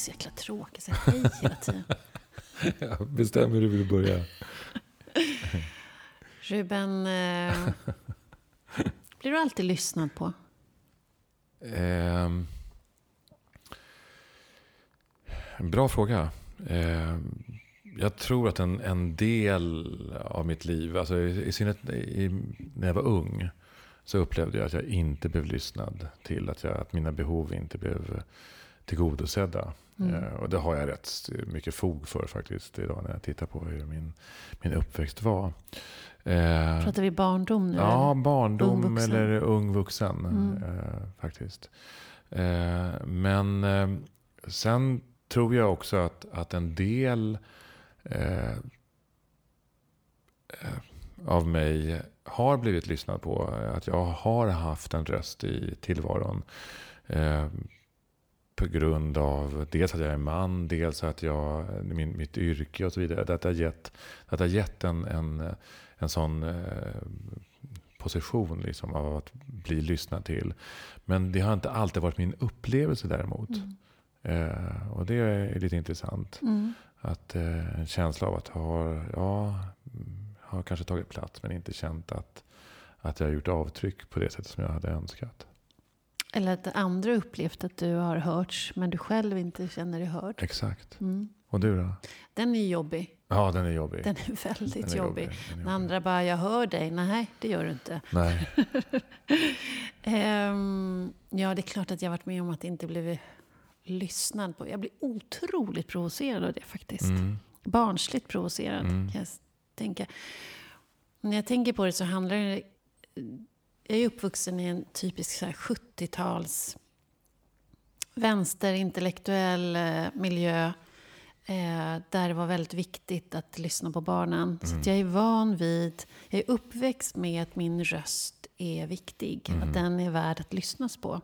så jäkla tråkigt att säga hej hela tiden. Ja, bestäm hur du vill börja. Ruben, eh, blir du alltid lyssnad på? En bra fråga. Ehm, jag tror att en, en del av mitt liv, alltså i, i synnerhet i, när jag var ung, så upplevde jag att jag inte blev lyssnad till. Att, jag, att mina behov inte blev tillgodosedda. Mm. Eh, och det har jag rätt mycket fog för faktiskt idag när jag tittar på hur min, min uppväxt var. Eh, Pratar vi barndom nu? Ja, eller? barndom Ung eller ung vuxen Mm. eh, faktiskt. Men sen tror jag också att, att en del av mig har blivit lyssnad på. Att jag har haft en röst i tillvaron. På grund av dels att jag är man, dels att jag, min, mitt yrke och så vidare. Det har gett, det har gett en, en, en sån eh, position liksom, av att bli lyssnad till. Men det har inte alltid varit min upplevelse däremot. Mm. Eh, och det är lite intressant. Mm. Att eh, En känsla av att ha, ja, mm, har kanske tagit plats men inte känt att, att jag har gjort avtryck på det sättet som jag hade önskat. Eller att andra upplevt att du har hörts, men du själv inte känner dig hörd. Exakt. Mm. Och du då? Den är jobbig. Ja, den är jobbig. Den är väldigt Den är jobbig. Är När jobbig. andra bara, jag hör dig. Nej, det gör du inte. Nej. Ehm, ja, det är klart att jag varit med om att inte blivit lyssnad på. Jag blir otroligt provocerad av det faktiskt. Mm. Barnsligt provocerad Mm. kan jag tänka. När jag tänker på det så handlar det... Jag är uppvuxen i en typisk så här 70-tals vänsterintellektuell eh, miljö. Eh, där det var väldigt viktigt att lyssna på barnen. Så Mm. att jag är van vid, jag är uppväxt med att min röst är viktig. Mm. Att den är värd att lyssnas på.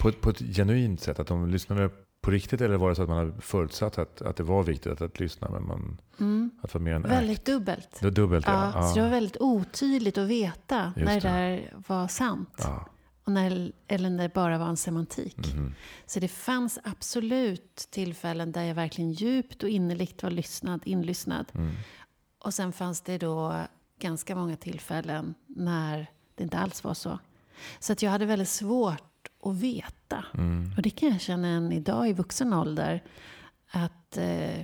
På, på ett genuint sätt? Att de lyssnade på riktigt? Eller var det så att man hade förutsatt att, att det var viktigt att, att lyssna? Men man, Mm. att det var mer en Väldigt act? dubbelt. Det var dubbelt Ja, ja. Så det var väldigt otydligt att veta Just när det där var sant. ja. Och när, eller när det bara var en semantik. Mhm. Så det fanns absolut tillfällen där jag verkligen djupt och innerligt var lyssnad, inlyssnad. Mm. Och sen fanns det då ganska många tillfällen när det inte alls var så. Så att jag hade väldigt svårt att veta. Mm. Och det kan jag känna än idag i vuxen ålder. Att eh,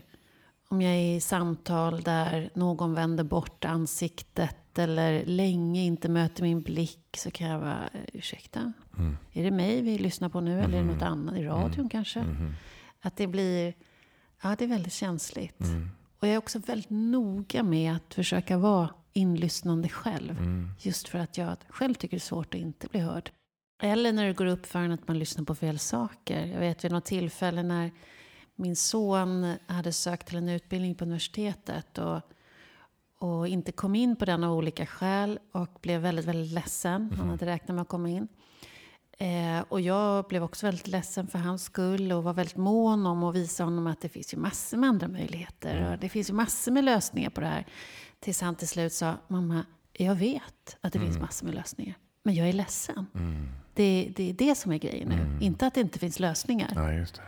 om jag är i samtal där någon vänder bort ansiktet eller länge inte möter min blick så kan jag vara, eh, ursäkta, Mm. är det mig vi lyssnar på nu eller är det något annat i radion Mm. kanske? Mhm. Att det blir, ja det är väldigt känsligt. Mm. Och jag är också väldigt noga med att försöka vara inlyssnande själv. Mm. Just för att jag själv tycker det är svårt att inte bli hörd. Eller när det går upp för en att man lyssnar på fel saker. Jag vet vid något tillfälle när min son hade sökt till en utbildning på universitetet och, och inte kom in på den av olika skäl och blev väldigt, väldigt ledsen. Han hade räknat med att komma in. Eh, och jag blev också väldigt ledsen för hans skull och var väldigt mån om att visa honom att det finns ju massor med andra möjligheter. Och det finns ju massor med lösningar på det här. Tills han till slut sa, mamma, jag vet att det finns massor med lösningar. Men jag är ledsen. Mm. Det, det är det som är grejen nu. Inte att det inte finns lösningar. Ja, just det.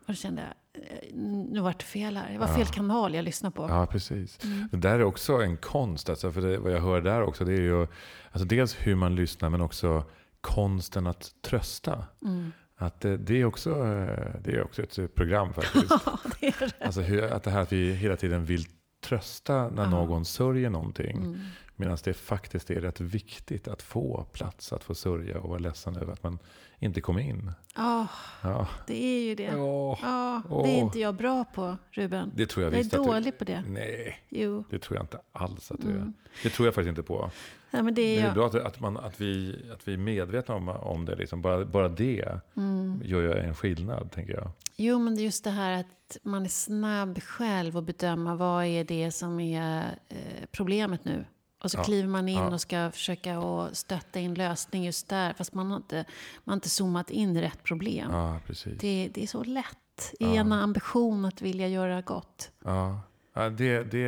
Och då kände jag, eh, nu vart det fel här. Det var fel kanal jag lyssnade på. Ja, precis. Mm. Det där är också en konst. Alltså, för det, vad jag hör där också, det är ju alltså dels hur man lyssnar, men också konsten att trösta. Mm. Att det, det, är också, eh, det är också ett program faktiskt. Ja, det är det. Alltså hur, att det här att vi hela tiden vill trösta när Ja. någon sörjer någonting. Mm. Medan det faktiskt är rätt viktigt att få plats, att få sörja och vara ledsen över att man inte kom in. Ja, Ja, det är ju det. ja Ja, det är inte jag bra på, Ruben. det tror jag Jag är visst dålig på det. du... Nej, Jo. det tror jag inte alls att du är. Mm. Det tror jag faktiskt inte på. Ja, men det är Men det är bra att, att, man, att, vi, att vi är medvetna om, om det. Liksom. Bara, bara det Mm. gör ju en skillnad, tänker jag. Jo, men det är just det här att man är snabb själv att bedöma vad är det som är eh, problemet nu. Och så Ja, kliver man in ja. och ska försöka att stötta in lösning just där. Fast man har inte, man har inte zoomat in rätt problem. Ja, precis. Det, det är så lätt i Ja. en ambition att vilja göra gott. Ja. Ja, det, det,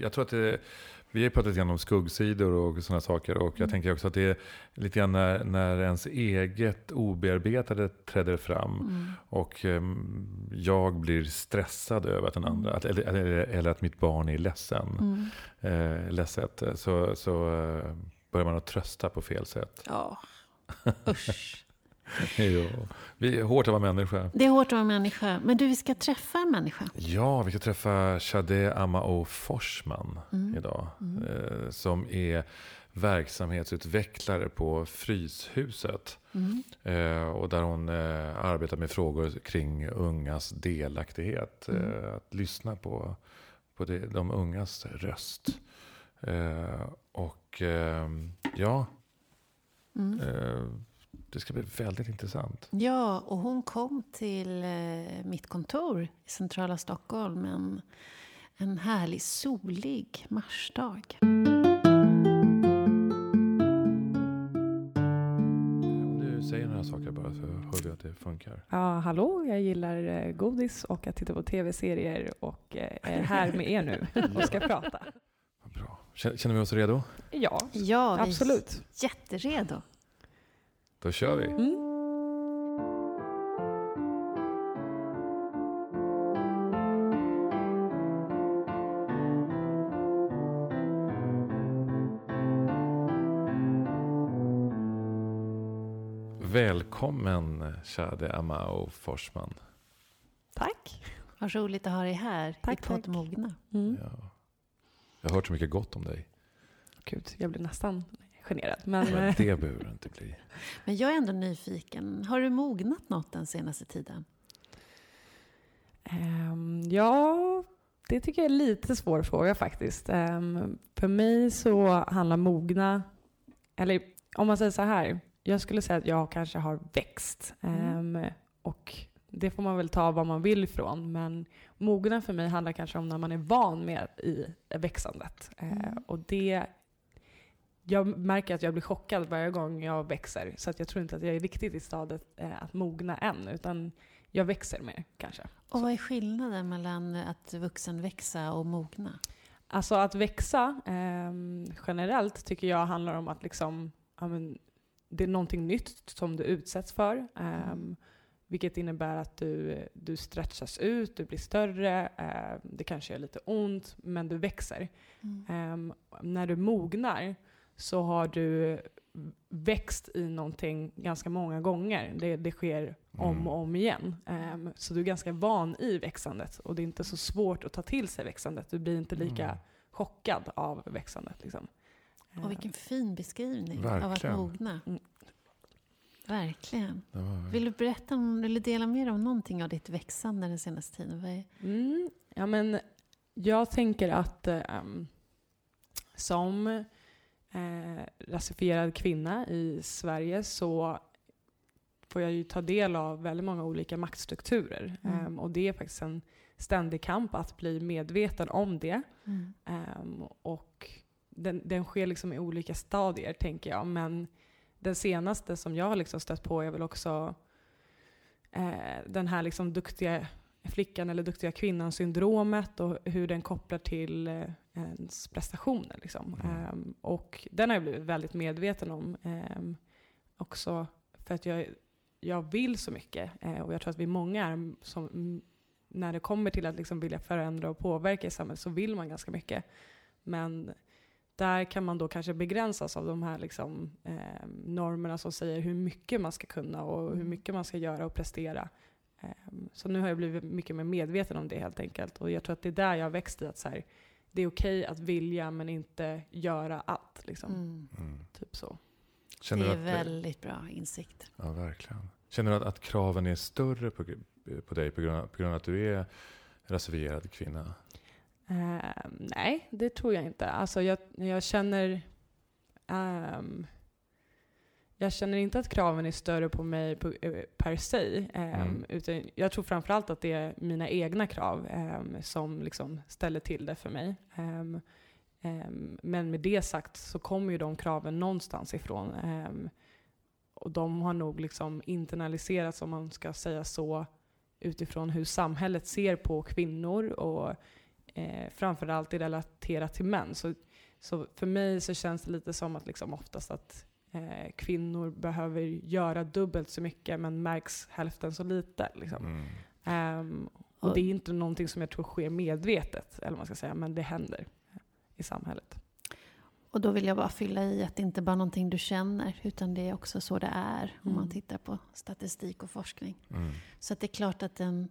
jag tror att det, Vi har pratat lite grann om skuggsidor och sådana saker. Och jag Mm. tänker också att det är lite grann när, när ens eget obearbetade träder fram. Mm. Och ehm, jag blir stressad över att den andra, att, eller, eller, eller att mitt barn är ledsen. Mm. Eh, ledset. Så, så eh, börjar man att trösta på fel sätt. Ja, usch. jo. Vi är hårt att vara människa. Det är hårt att vara människa. Men du, vi ska träffa en människa. Ja, vi ska träffa Shade Amao Forsman Mm. idag. Mm. Eh, som är verksamhetsutvecklare på Fryshuset. Mm. Eh, och där hon eh, arbetar med frågor kring ungas delaktighet. Mm. Att lyssna på, på det, de ungas röst. Och eh, ja, Mm. Det ska bli väldigt intressant. Ja, och hon kom till eh, mitt kontor i centrala Stockholm en, en härlig solig marsdag. Om du säger några saker bara så hör vi att det funkar. Ja, hallå, jag gillar eh, godis och att titta på tv-serier och eh, är här med er nu och ska prata. Bra. Känner vi oss redo? Ja, Ja, vi absolut. är jätteredo. Då kör vi. Mm. Välkommen Shade Amao Forsman. Tack. Vad roligt att ha dig här Tack, i Podd tack. Mogna. Mm. Ja. Jag har hört så mycket gott om dig. Gud, jag blir nästan generad. Men Men eh, det behöver det inte bli. Men jag är ändå nyfiken. Har du mognat något den senaste tiden? ehm, ja, det tycker jag är lite svår fråga faktiskt. Ehm, för mig så handlar mogna, eller om man säger så här, jag skulle säga att jag kanske har växt. Mm. Ehm, och det får man väl ta vad man vill ifrån. Men mogna för mig handlar kanske om när man är van med i växandet. Eh, Mm. och det, jag märker att jag blir chockad varje gång jag växer. Så att jag tror inte att jag är riktigt i stadiet eh, att mogna än. Utan jag växer mer kanske. Och vad är skillnaden mellan att vuxenväxa och mogna? Alltså att växa ehm, generellt tycker jag handlar om att liksom, ja, men, det är någonting nytt som du utsätts för. ehm, vilket innebär att du, du stretchas ut, du blir större, eh, det kanske gör lite ont, men du växer. Mm. Ehm, när du mognar så har du växt i någonting ganska många gånger. Det, det sker om Mm. och om igen. Ehm, så du är ganska van i växandet och det är inte så svårt att ta till sig växandet. Du blir inte lika Mm. chockad av växandet. Liksom. Och vilken fin beskrivning av att Verkligen. mogna. Mm. Verkligen. Var... Vill du berätta om, eller dela med dig om någonting av ditt växande den senaste tiden? Mm, ja, men jag tänker att ehm, som eh, rasifierad kvinna i Sverige så får jag ju ta del av väldigt många olika maktstrukturer. Mm. Ehm, och det är faktiskt en ständig kamp att bli medveten om det. mm. Ehm, och den, den sker liksom i olika stadier, tänker jag. Men den senaste som jag har liksom stött på är väl också eh, den här liksom duktiga flickan eller duktiga kvinnan syndromet och hur den kopplar till eh, ens prestationer. Liksom. Mm. Ehm, och den har jag blivit väldigt medveten om. ehm, också för att jag, jag vill så mycket. Eh, och jag tror att vi många är som, mm, när det kommer till att liksom vilja förändra och påverka i samhället så vill man ganska mycket. Men där kan man då kanske begränsas av de här liksom, eh, normerna som säger hur mycket man ska kunna och hur mycket man ska göra och prestera. Eh, så nu har jag blivit mycket mer medveten om det helt enkelt. Och jag tror att det är där jag har växt i att så här, det är okej att vilja men inte göra allt. Liksom. Mm. Mm. Typ så. Känner Det är att, väldigt bra insikt. Ja, verkligen. Känner du att, att kraven är större på, på dig på grund, av, på grund av att du är rasifierad kvinna? Eh, nej, det tror jag inte. Alltså jag, jag känner... ehm, jag känner inte att kraven är större på mig på, eh, per se. ehm, Mm. utan jag tror framförallt att det är mina egna krav ehm, som liksom ställer till det för mig. Ehm, men med det sagt så kommer ju de kraven någonstans ifrån. ehm, och de har nog liksom internaliserats, om man ska säga så, utifrån hur samhället ser på kvinnor och eh, framförallt är relaterat till män. Så så för mig så känns det lite som att liksom oftast att eh, kvinnor behöver göra dubbelt så mycket men märks hälften så lite. Liksom. Mm. Ehm, och det är inte någonting som jag tror sker medvetet, eller vad man ska säga, men det händer i samhället. Och då vill jag bara fylla i att det inte bara är någonting du känner, utan det är också så det är om man Mm. tittar på statistik och forskning. Mm. Så att det är klart att den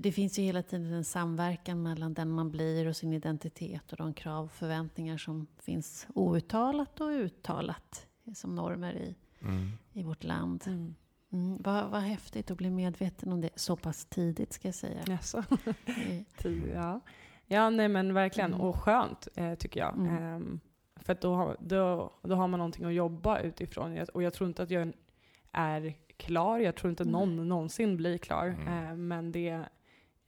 det finns ju hela tiden en samverkan mellan den man blir och sin identitet och de krav och förväntningar som finns outtalat och uttalat som normer i, Mm. i vårt land. Mm, vad, vad häftigt att bli medveten om det så pass tidigt ska jag säga. Jaså? Ja. ja, nej men verkligen. Mm. Och skönt eh, tycker jag. Mm. Ehm, för att då, har- då, då har man någonting att jobba utifrån. Och jag tror inte att jag är klar. Jag tror inte någon någonsin blir klar. Mm. Eh, men det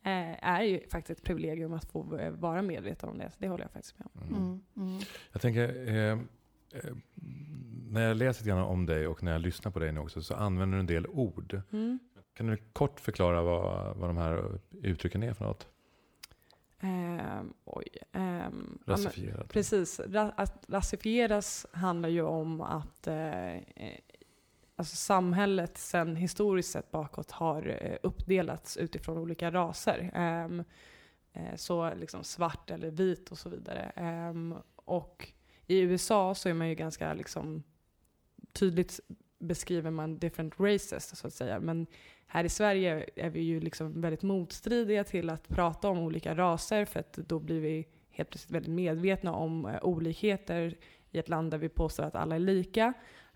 eh, är ju faktiskt ett privilegium att få vara medveten om det. Så det håller jag faktiskt med om. Mm. Mm, mm. Jag tänker, eh, eh, när jag läser lite grann om dig och när jag lyssnar på dig nu också så använder du en del ord. Mm. Kan du kort förklara vad, vad de här uttrycken är för något? Ehm, oj. ja, men- Rasifierat? Precis. Ra- att rasifieras handlar ju om att eh, alltså samhället sen historiskt sett bakåt har eh, uppdelats utifrån olika raser. Um, så liksom svart eller vit och så vidare. Um, och i USA så är man ju ganska liksom tydligt beskriver man different races så att säga. Men här i Sverige är vi ju liksom väldigt motstridiga till att prata om olika raser för att då blir vi helt plötsligt väldigt medvetna om eh, olikheter i ett land där vi påstår att alla är lika.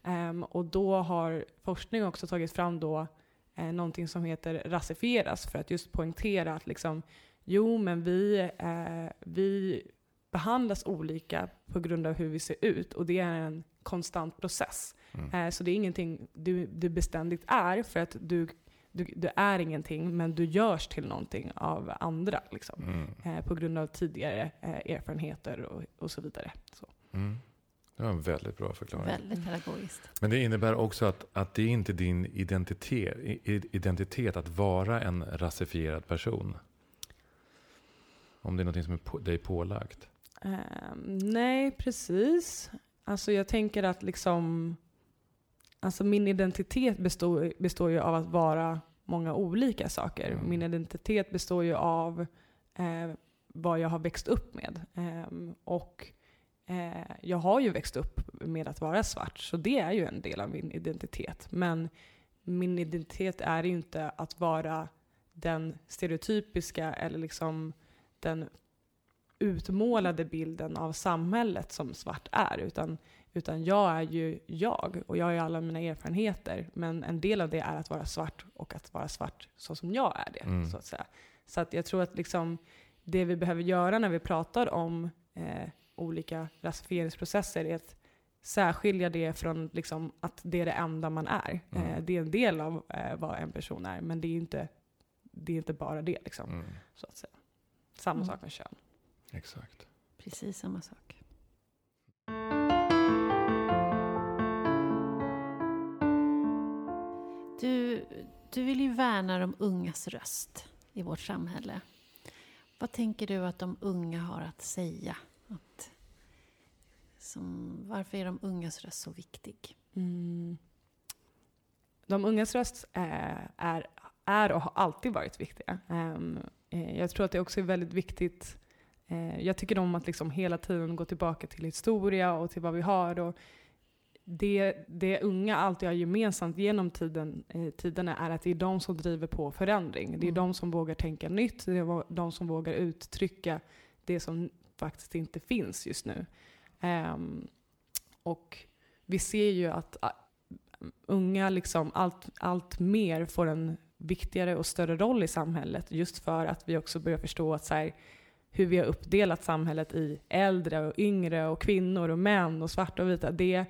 Ehm, och då har forskning också tagit fram då eh, någonting som heter rasifieras för att just poängtera att liksom, jo men vi, eh, vi behandlas olika på grund av hur vi ser ut och det är en konstant process. Mm. Eh, så det är ingenting du, du beständigt är för att du, du, du är ingenting men du görs till någonting av andra. Liksom. Mm. Eh, på grund av tidigare eh, erfarenheter och, och så vidare. Så. Mm. Det var en väldigt bra förklaring. Väldigt pedagogiskt. Men det innebär också att, att det är inte din identitet, identitet att vara en rasifierad person. Om det är något som är på, dig pålagt. Ehm, nej, precis. Alltså jag tänker att liksom, alltså min identitet består, består ju av att vara många olika saker. Mm. Min identitet består ju av eh, vad jag har växt upp med. Ehm, och eh, jag har ju växt upp med att vara svart, så det är ju en del av min identitet. Men min identitet är ju inte att vara den stereotypiska eller liksom den utmålade bilden av samhället som svart är. Utan, utan jag är ju jag och jag har ju alla mina erfarenheter. Men en del av det är att vara svart och att vara svart så som jag är det. Mm. Så att säga. Så att jag tror att liksom det vi behöver göra när vi pratar om eh, olika rasifieringsprocesser är att särskilja det från liksom, att det är det enda man är. Mm. Eh, det är en del av eh, vad en person är, men det är inte, det är inte bara det. Liksom, Mm. så att säga. Samma Mm. sak med kön. Exakt. Precis samma sak. Du, du vill ju värna de ungas röst i vårt samhälle. Vad tänker du att de unga har att säga? Att, som, varför är de ungas röst så viktig? Mm. De ungas röst är, är, är och har alltid varit viktiga. Ehm, eh, jag tror att det också är väldigt viktigt. eh, jag tycker om att liksom hela tiden gå tillbaka till historia och till vad vi har. Och det, det unga alltid har gemensamt genom tiden, eh, tiderna är att det är de som driver på förändring. Det är Mm. de som vågar tänka nytt. Det är de som vågar uttrycka det som faktiskt inte finns just nu. Um, och vi ser ju att unga liksom allt, allt mer får en viktigare och större roll i samhället just för att vi också börjar förstå att så här, hur vi har uppdelat samhället i äldre och yngre och kvinnor och män och svarta och vita. Det,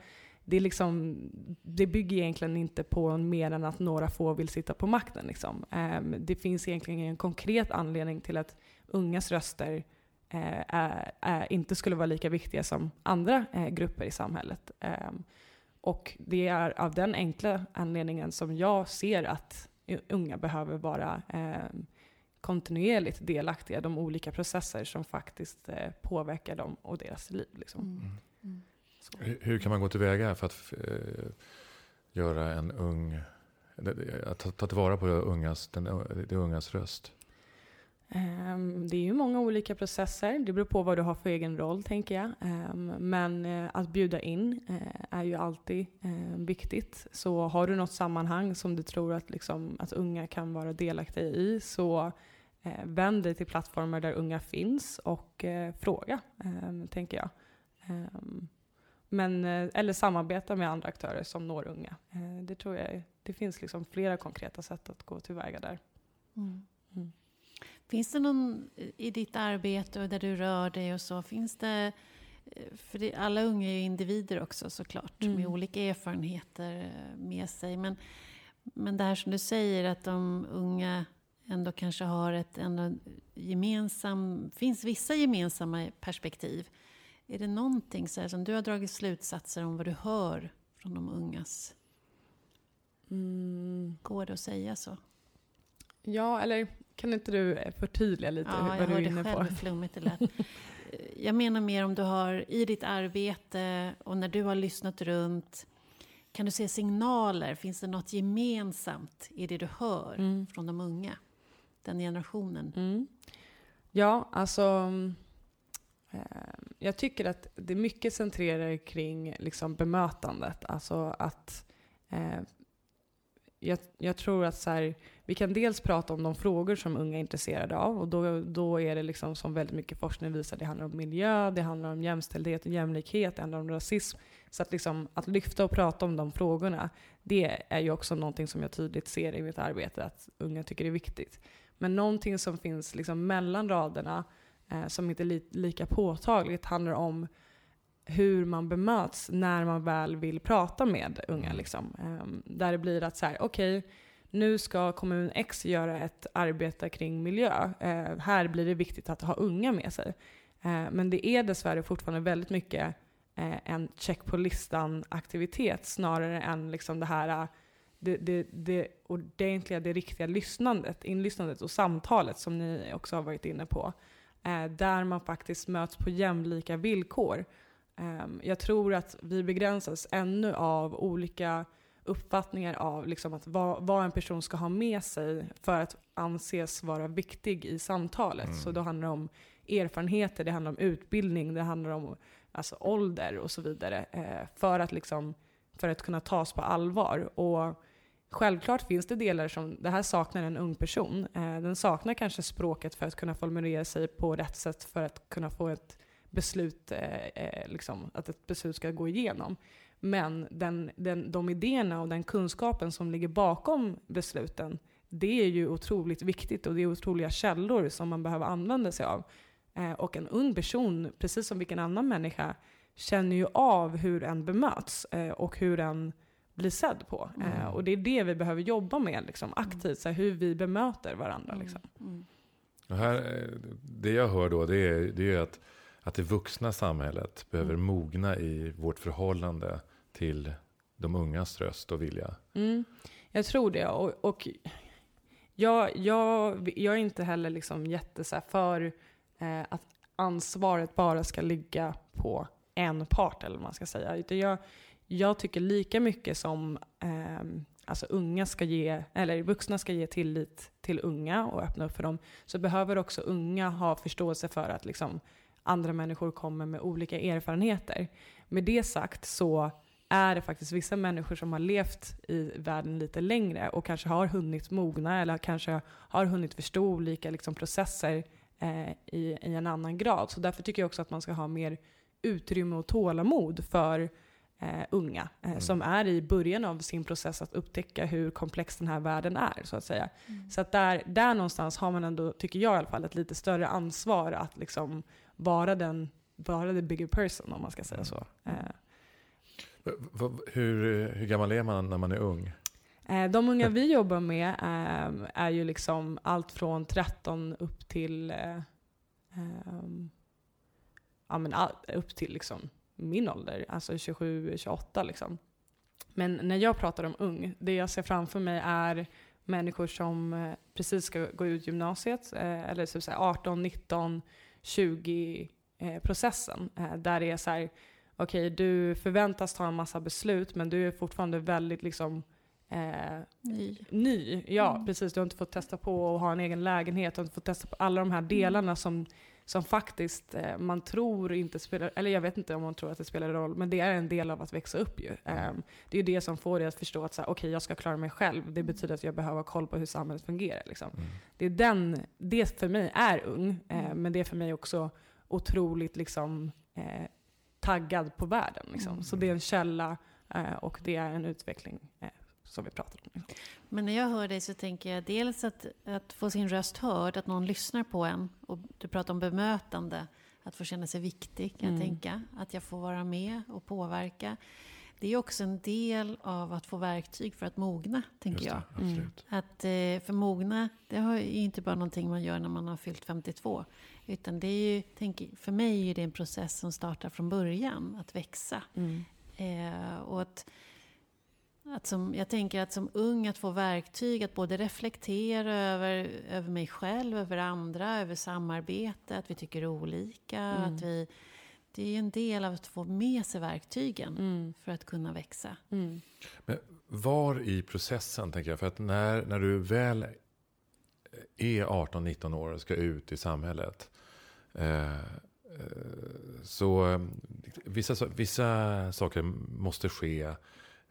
det, liksom, det bygger egentligen inte på mer än att några få vill sitta på makten. Liksom. Um, det finns egentligen en konkret anledning till att ungas röster är, är, inte skulle vara lika viktiga som andra eh, grupper i samhället. Ehm, och det är av den enkla anledningen som jag ser att unga behöver vara ehm, kontinuerligt delaktiga i de olika processer som faktiskt eh, påverkar dem och deras liv. Liksom. Mm. Mm. Hur, hur kan man gå tillväga för att eh, göra en ung, att ta, ta tillvara på ungas, den, det ungas röst? Um, det är ju många olika processer. Det beror på vad du har för egen roll, tänker jag. Um, men uh, att bjuda in uh, är ju alltid uh, viktigt. Så har du något sammanhang som du tror att, liksom, att unga kan vara delaktiga i, så vänd dig till plattformar där unga finns och fråga, um, tänker jag. men, eller samarbeta med andra aktörer som når unga. det tror jag det finns liksom flera konkreta sätt att gå tillväga där. Mm. Mm. Finns det någon i ditt arbete och där du rör dig och så, finns det för det, alla unga är ju individer också såklart, mm. med olika erfarenheter eh, med sig. Men, men det här som du säger, att de unga ändå kanske har ett ändå gemensam, finns vissa gemensamma perspektiv. Är det någonting så här, som du har dragit slutsatser om vad du hör från de ungas? Mm. Går det att säga så? Ja, eller kan inte du förtydliga lite ja, vad du är inne på? Jag hörde själv flummigt det lät. jag menar mer om du har i ditt arbete och när du har lyssnat runt, kan du se signaler? Finns det något gemensamt i det du hör mm. från de unga? Den generationen. Mm. Ja, alltså eh, jag tycker att det är mycket centrerar kring liksom bemötandet. Alltså att eh, jag, jag, tror att så här, vi kan dels prata om de frågor som unga är intresserade av och då, då är det liksom som väldigt mycket forskning visar, det handlar om miljö, det handlar om jämställdhet och jämlikhet, det handlar om rasism. Så att, liksom, att lyfta och prata om de frågorna, det är ju också någonting som jag tydligt ser i mitt arbete att unga tycker är viktigt. Men någonting som finns liksom mellan raderna, eh, som inte är li lika påtagligt, handlar om hur man bemöts när man väl vill prata med unga. Mm. Liksom. Um, där det blir att så här, okej, okay, nu ska kommun X göra ett arbete kring miljö. Uh, här blir det viktigt att ha unga med sig. Uh, men det är dessvärre fortfarande väldigt mycket uh, en check på listan-aktivitet snarare än liksom det här det, det, det ordentliga, det riktiga lyssnandet, inlyssnandet och samtalet som ni också har varit inne på. där man faktiskt möts på jämlika villkor. Um, jag tror att vi begränsas ännu av olika uppfattningar av liksom att vad, vad, en person ska ha med sig för att anses vara viktig i samtalet. Mm. Så då handlar det om erfarenheter, det handlar om utbildning, det handlar om alltså, ålder och så vidare. Eh, för, att liksom, för att kunna tas på allvar. Och Självklart finns det delar som, det här saknar en ung person. Eh, den saknar kanske språket för att kunna formulera sig på rätt sätt för att kunna få ett beslut, eh, eh, liksom, att ett beslut ska gå igenom. Men den, den, de idéerna och den kunskapen som ligger bakom besluten, det är ju otroligt viktigt och det är otroliga källor som man behöver använda sig av. Eh, och en ung person, precis som vilken annan människa, känner ju av hur en bemöts eh, och hur en blir sedd på. Eh, mm. och det är det vi behöver jobba med liksom, aktivt, så här, hur vi bemöter varandra. Mm. Liksom. Mm. Och här, eh, det jag hör då, det är, det är att att det vuxna samhället behöver mm. mogna i vårt förhållande till de ungas röst och vilja. Mm. Jag tror det. Och, och jag, jag, jag är inte heller liksom jätte så för eh, att ansvaret bara ska ligga på en part, eller vad man ska säga. Jag, jag tycker lika mycket som eh, alltså unga ska ge, eller vuxna ska ge tillit till unga och öppna upp för dem, så behöver också unga ha förståelse för att liksom, andra människor kommer med olika erfarenheter. Med det sagt så är det faktiskt vissa människor som har levt i världen lite längre och kanske har hunnit mogna eller kanske har hunnit förstå olika liksom, processer eh, i, i en annan grad. Så därför tycker jag också att man ska ha mer utrymme och tålamod för eh, unga eh, mm. som är i början av sin process att upptäcka hur komplex den här världen är. Så att säga. Mm. Så att där, där någonstans har man ändå, tycker jag i alla fall, ett lite större ansvar att liksom vara den, vara the bigger person om man ska säga så. Mm. Eh. Hur, hur gammal är man när man är ung? Eh, de unga vi jobbar med eh, är ju liksom allt från 13 upp till ja, men upp till liksom min ålder, alltså 27-28 liksom. Men när jag pratar om ung, det jag ser framför mig är människor som eh, precis ska gå ut gymnasiet, eh, eller så 18, 19, 20 eh. Eh, där det är så här, okej okay, du förväntas ta en massa beslut men du är fortfarande väldigt liksom Eh, ny. ny. Ja, mm. precis. Du har inte fått testa på att ha en egen lägenhet. Du har inte fått testa på alla de här delarna mm. som, som faktiskt eh, man tror inte spelar, eller jag vet inte om man tror att det spelar roll, men det är en del av att växa upp ju. Eh, det är ju det som får dig att förstå att okej, okay, jag ska klara mig själv. Det betyder att jag behöver ha koll på hur samhället fungerar. Liksom. Mm. Det, är den, det för mig är ung, eh, men det är för mig också otroligt liksom, eh, taggad på världen. Liksom. Mm. Så det är en källa eh, och det är en utveckling eh, som vi pratar om. Men när jag hör dig så tänker jag dels att, att få sin röst hörd, att någon lyssnar på en. Och du pratar om bemötande, att få känna sig viktig kan mm. jag tänka. Att jag får vara med och påverka. Det är också en del av att få verktyg för att mogna, tänker det, jag. Mm. Att eh, för mogna, det är inte bara någonting man gör när man har fyllt 52. Utan det är ju, tänk, för mig är det en process som startar från början, att växa. Mm. Eh, och att att som, jag tänker att som ung att få verktyg att både reflektera över, över mig själv, över andra, över samarbete, att vi tycker olika. Mm. Att vi, det är en del av att få med sig verktygen mm. för att kunna växa. Mm. Men var i processen, tänker jag, för att när, när du väl är 18-19 år och ska ut i samhället. Eh, eh så eh, vissa, vissa saker måste ske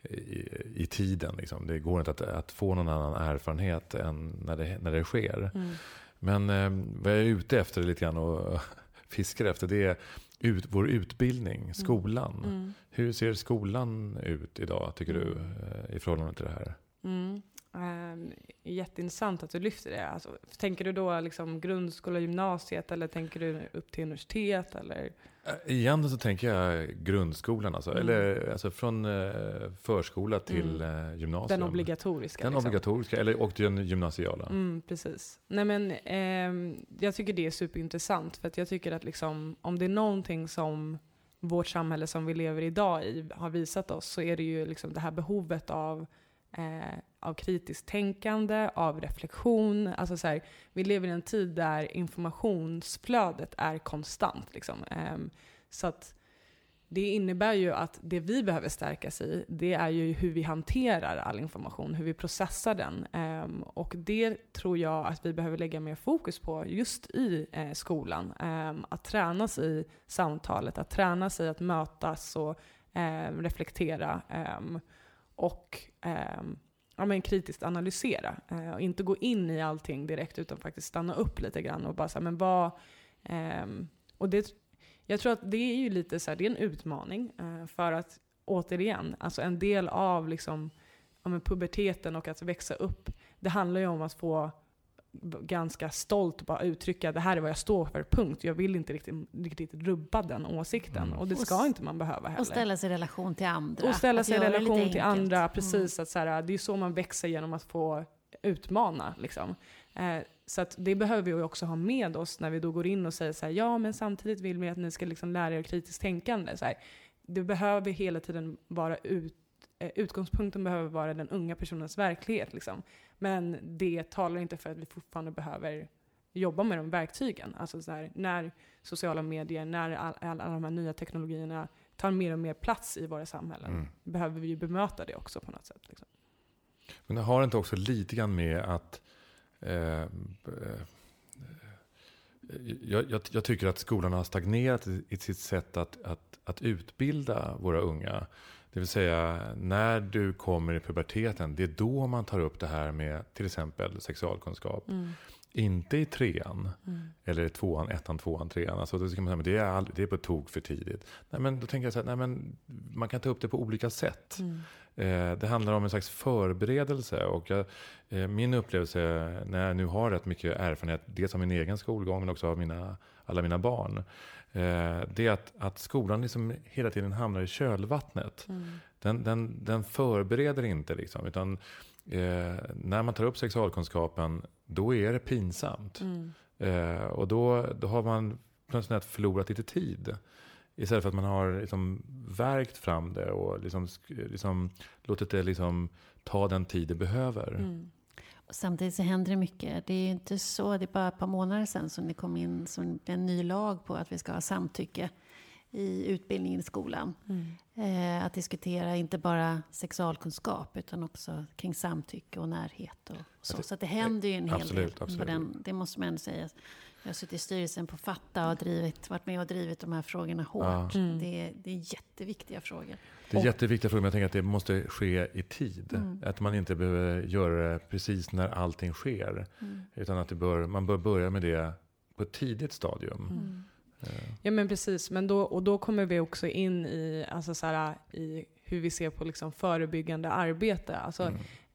i, i tiden. Liksom. Det går inte att, att, få någon annan erfarenhet än när det, när det sker. Mm. Men eh, vad jag är ute efter lite grann och fiskar efter det är ut, vår utbildning, mm. skolan. Mm. Hur ser skolan ut idag tycker du mm. eh, i förhållande till det här? Mm. Um, jätteintressant att du lyfter det. Alltså, tänker du då liksom grundskola, gymnasiet eller tänker du upp till universitet? Eller? Egentligen så tänker jag grundskolan, alltså, mm. eller alltså från eh, förskola till mm. eh, gymnasium. Den obligatoriska. Den liksom. obligatoriska, eller, och den gymnasiala. Mm, precis. Nej, men, eh, jag tycker det är superintressant, för att jag tycker att liksom, om det är någonting som vårt samhälle som vi lever idag i har visat oss, så är det ju liksom det här behovet av eh, av kritiskt tänkande, av reflektion. Alltså så här, vi lever i en tid där informationsflödet är konstant. Liksom. Um, så att det innebär ju att det vi behöver stärkas i, det är ju hur vi hanterar all information, hur vi processar den. Um, och det tror jag att vi behöver lägga mer fokus på just i eh, skolan. Um, att tränas i samtalet, att tränas i att mötas och um, reflektera. och ja, men kritiskt analysera. Eh, och inte gå in i allting direkt utan faktiskt stanna upp lite grann och bara säga men vad... Eh, och det, jag tror att det är ju lite så här, det är en utmaning. Eh, för att återigen, alltså en del av liksom, ja, puberteten och att växa upp, det handlar ju om att få ganska stolt bara uttrycka det här är vad jag står för, punkt. Jag vill inte riktigt, riktigt rubba den åsikten. Mm. Och det ska och, inte man behöva heller. Och ställa sig i relation till andra. Och ställa sig i relation till andra, mm. precis. Mm. Att så här, det är så man växer genom att få utmana. Liksom. Eh, så att det behöver vi också ha med oss när vi då går in och säger så här, ja men samtidigt vill vi att ni ska liksom lära er kritiskt tänkande. Så här, det behöver hela tiden vara ut, utgångspunkten behöver vara den unga personens verklighet. Liksom. Men det talar inte för att vi fortfarande behöver jobba med de verktygen. Alltså så här, när sociala medier, när alla all, all de här nya teknologierna tar mer och mer plats i våra samhällen, mm. behöver vi ju bemöta det också på något sätt. Liksom. Men det har inte också lite grann med att eh, eh, jag, jag, jag, tycker att skolan har stagnerat i, i sitt sätt att, att, att utbilda våra unga. Det vill säga, när du kommer i puberteten, det är då man tar upp det här med till exempel sexualkunskap. Mm. Inte i trean, mm. eller tvåan, ettan, tvåan, trean. Alltså, då ska man säga, men det, är all, det är på tok för tidigt. Nej, men då tänker jag så här, nej, men man kan ta upp det på olika sätt. Mm. Eh, det handlar om en slags förberedelse. Och jag, eh, min upplevelse, när jag nu har rätt mycket erfarenhet, dels av min egen skolgång, men också av mina, alla mina barn, det är att, att skolan liksom hela tiden hamnar i kölvattnet. Mm. Den, den, den förbereder inte, liksom, utan eh, när man tar upp sexualkunskapen, då är det pinsamt. Mm. Eh, och då, då har man plötsligt förlorat lite tid. Istället för att man har liksom verkt fram det och liksom, liksom låtit det liksom ta den tid det behöver. Mm. Samtidigt så händer det mycket. Det är ju inte så, det är bara ett par månader sedan som det kom in som en ny lag på att vi ska ha samtycke i utbildningen i skolan. Mm. Eh, att diskutera inte bara sexualkunskap utan också kring samtycke och närhet. Och så. så det händer ju en hel absolut, del. Absolut. Den, det måste man ändå säga. Jag har suttit i styrelsen på Fatta och drivit, varit med och drivit de här frågorna hårt. Mm. Det, det, är jätteviktiga frågor. Det är och, jätteviktiga frågor, men jag tänker att det måste ske i tid. Mm. Att man inte behöver göra det precis när allting sker. Mm. Utan att bör, man bör börja med det på ett tidigt stadium. Mm. Ja men precis, men då, och då kommer vi också in i, alltså så här, i hur vi ser på liksom förebyggande arbete. Alltså,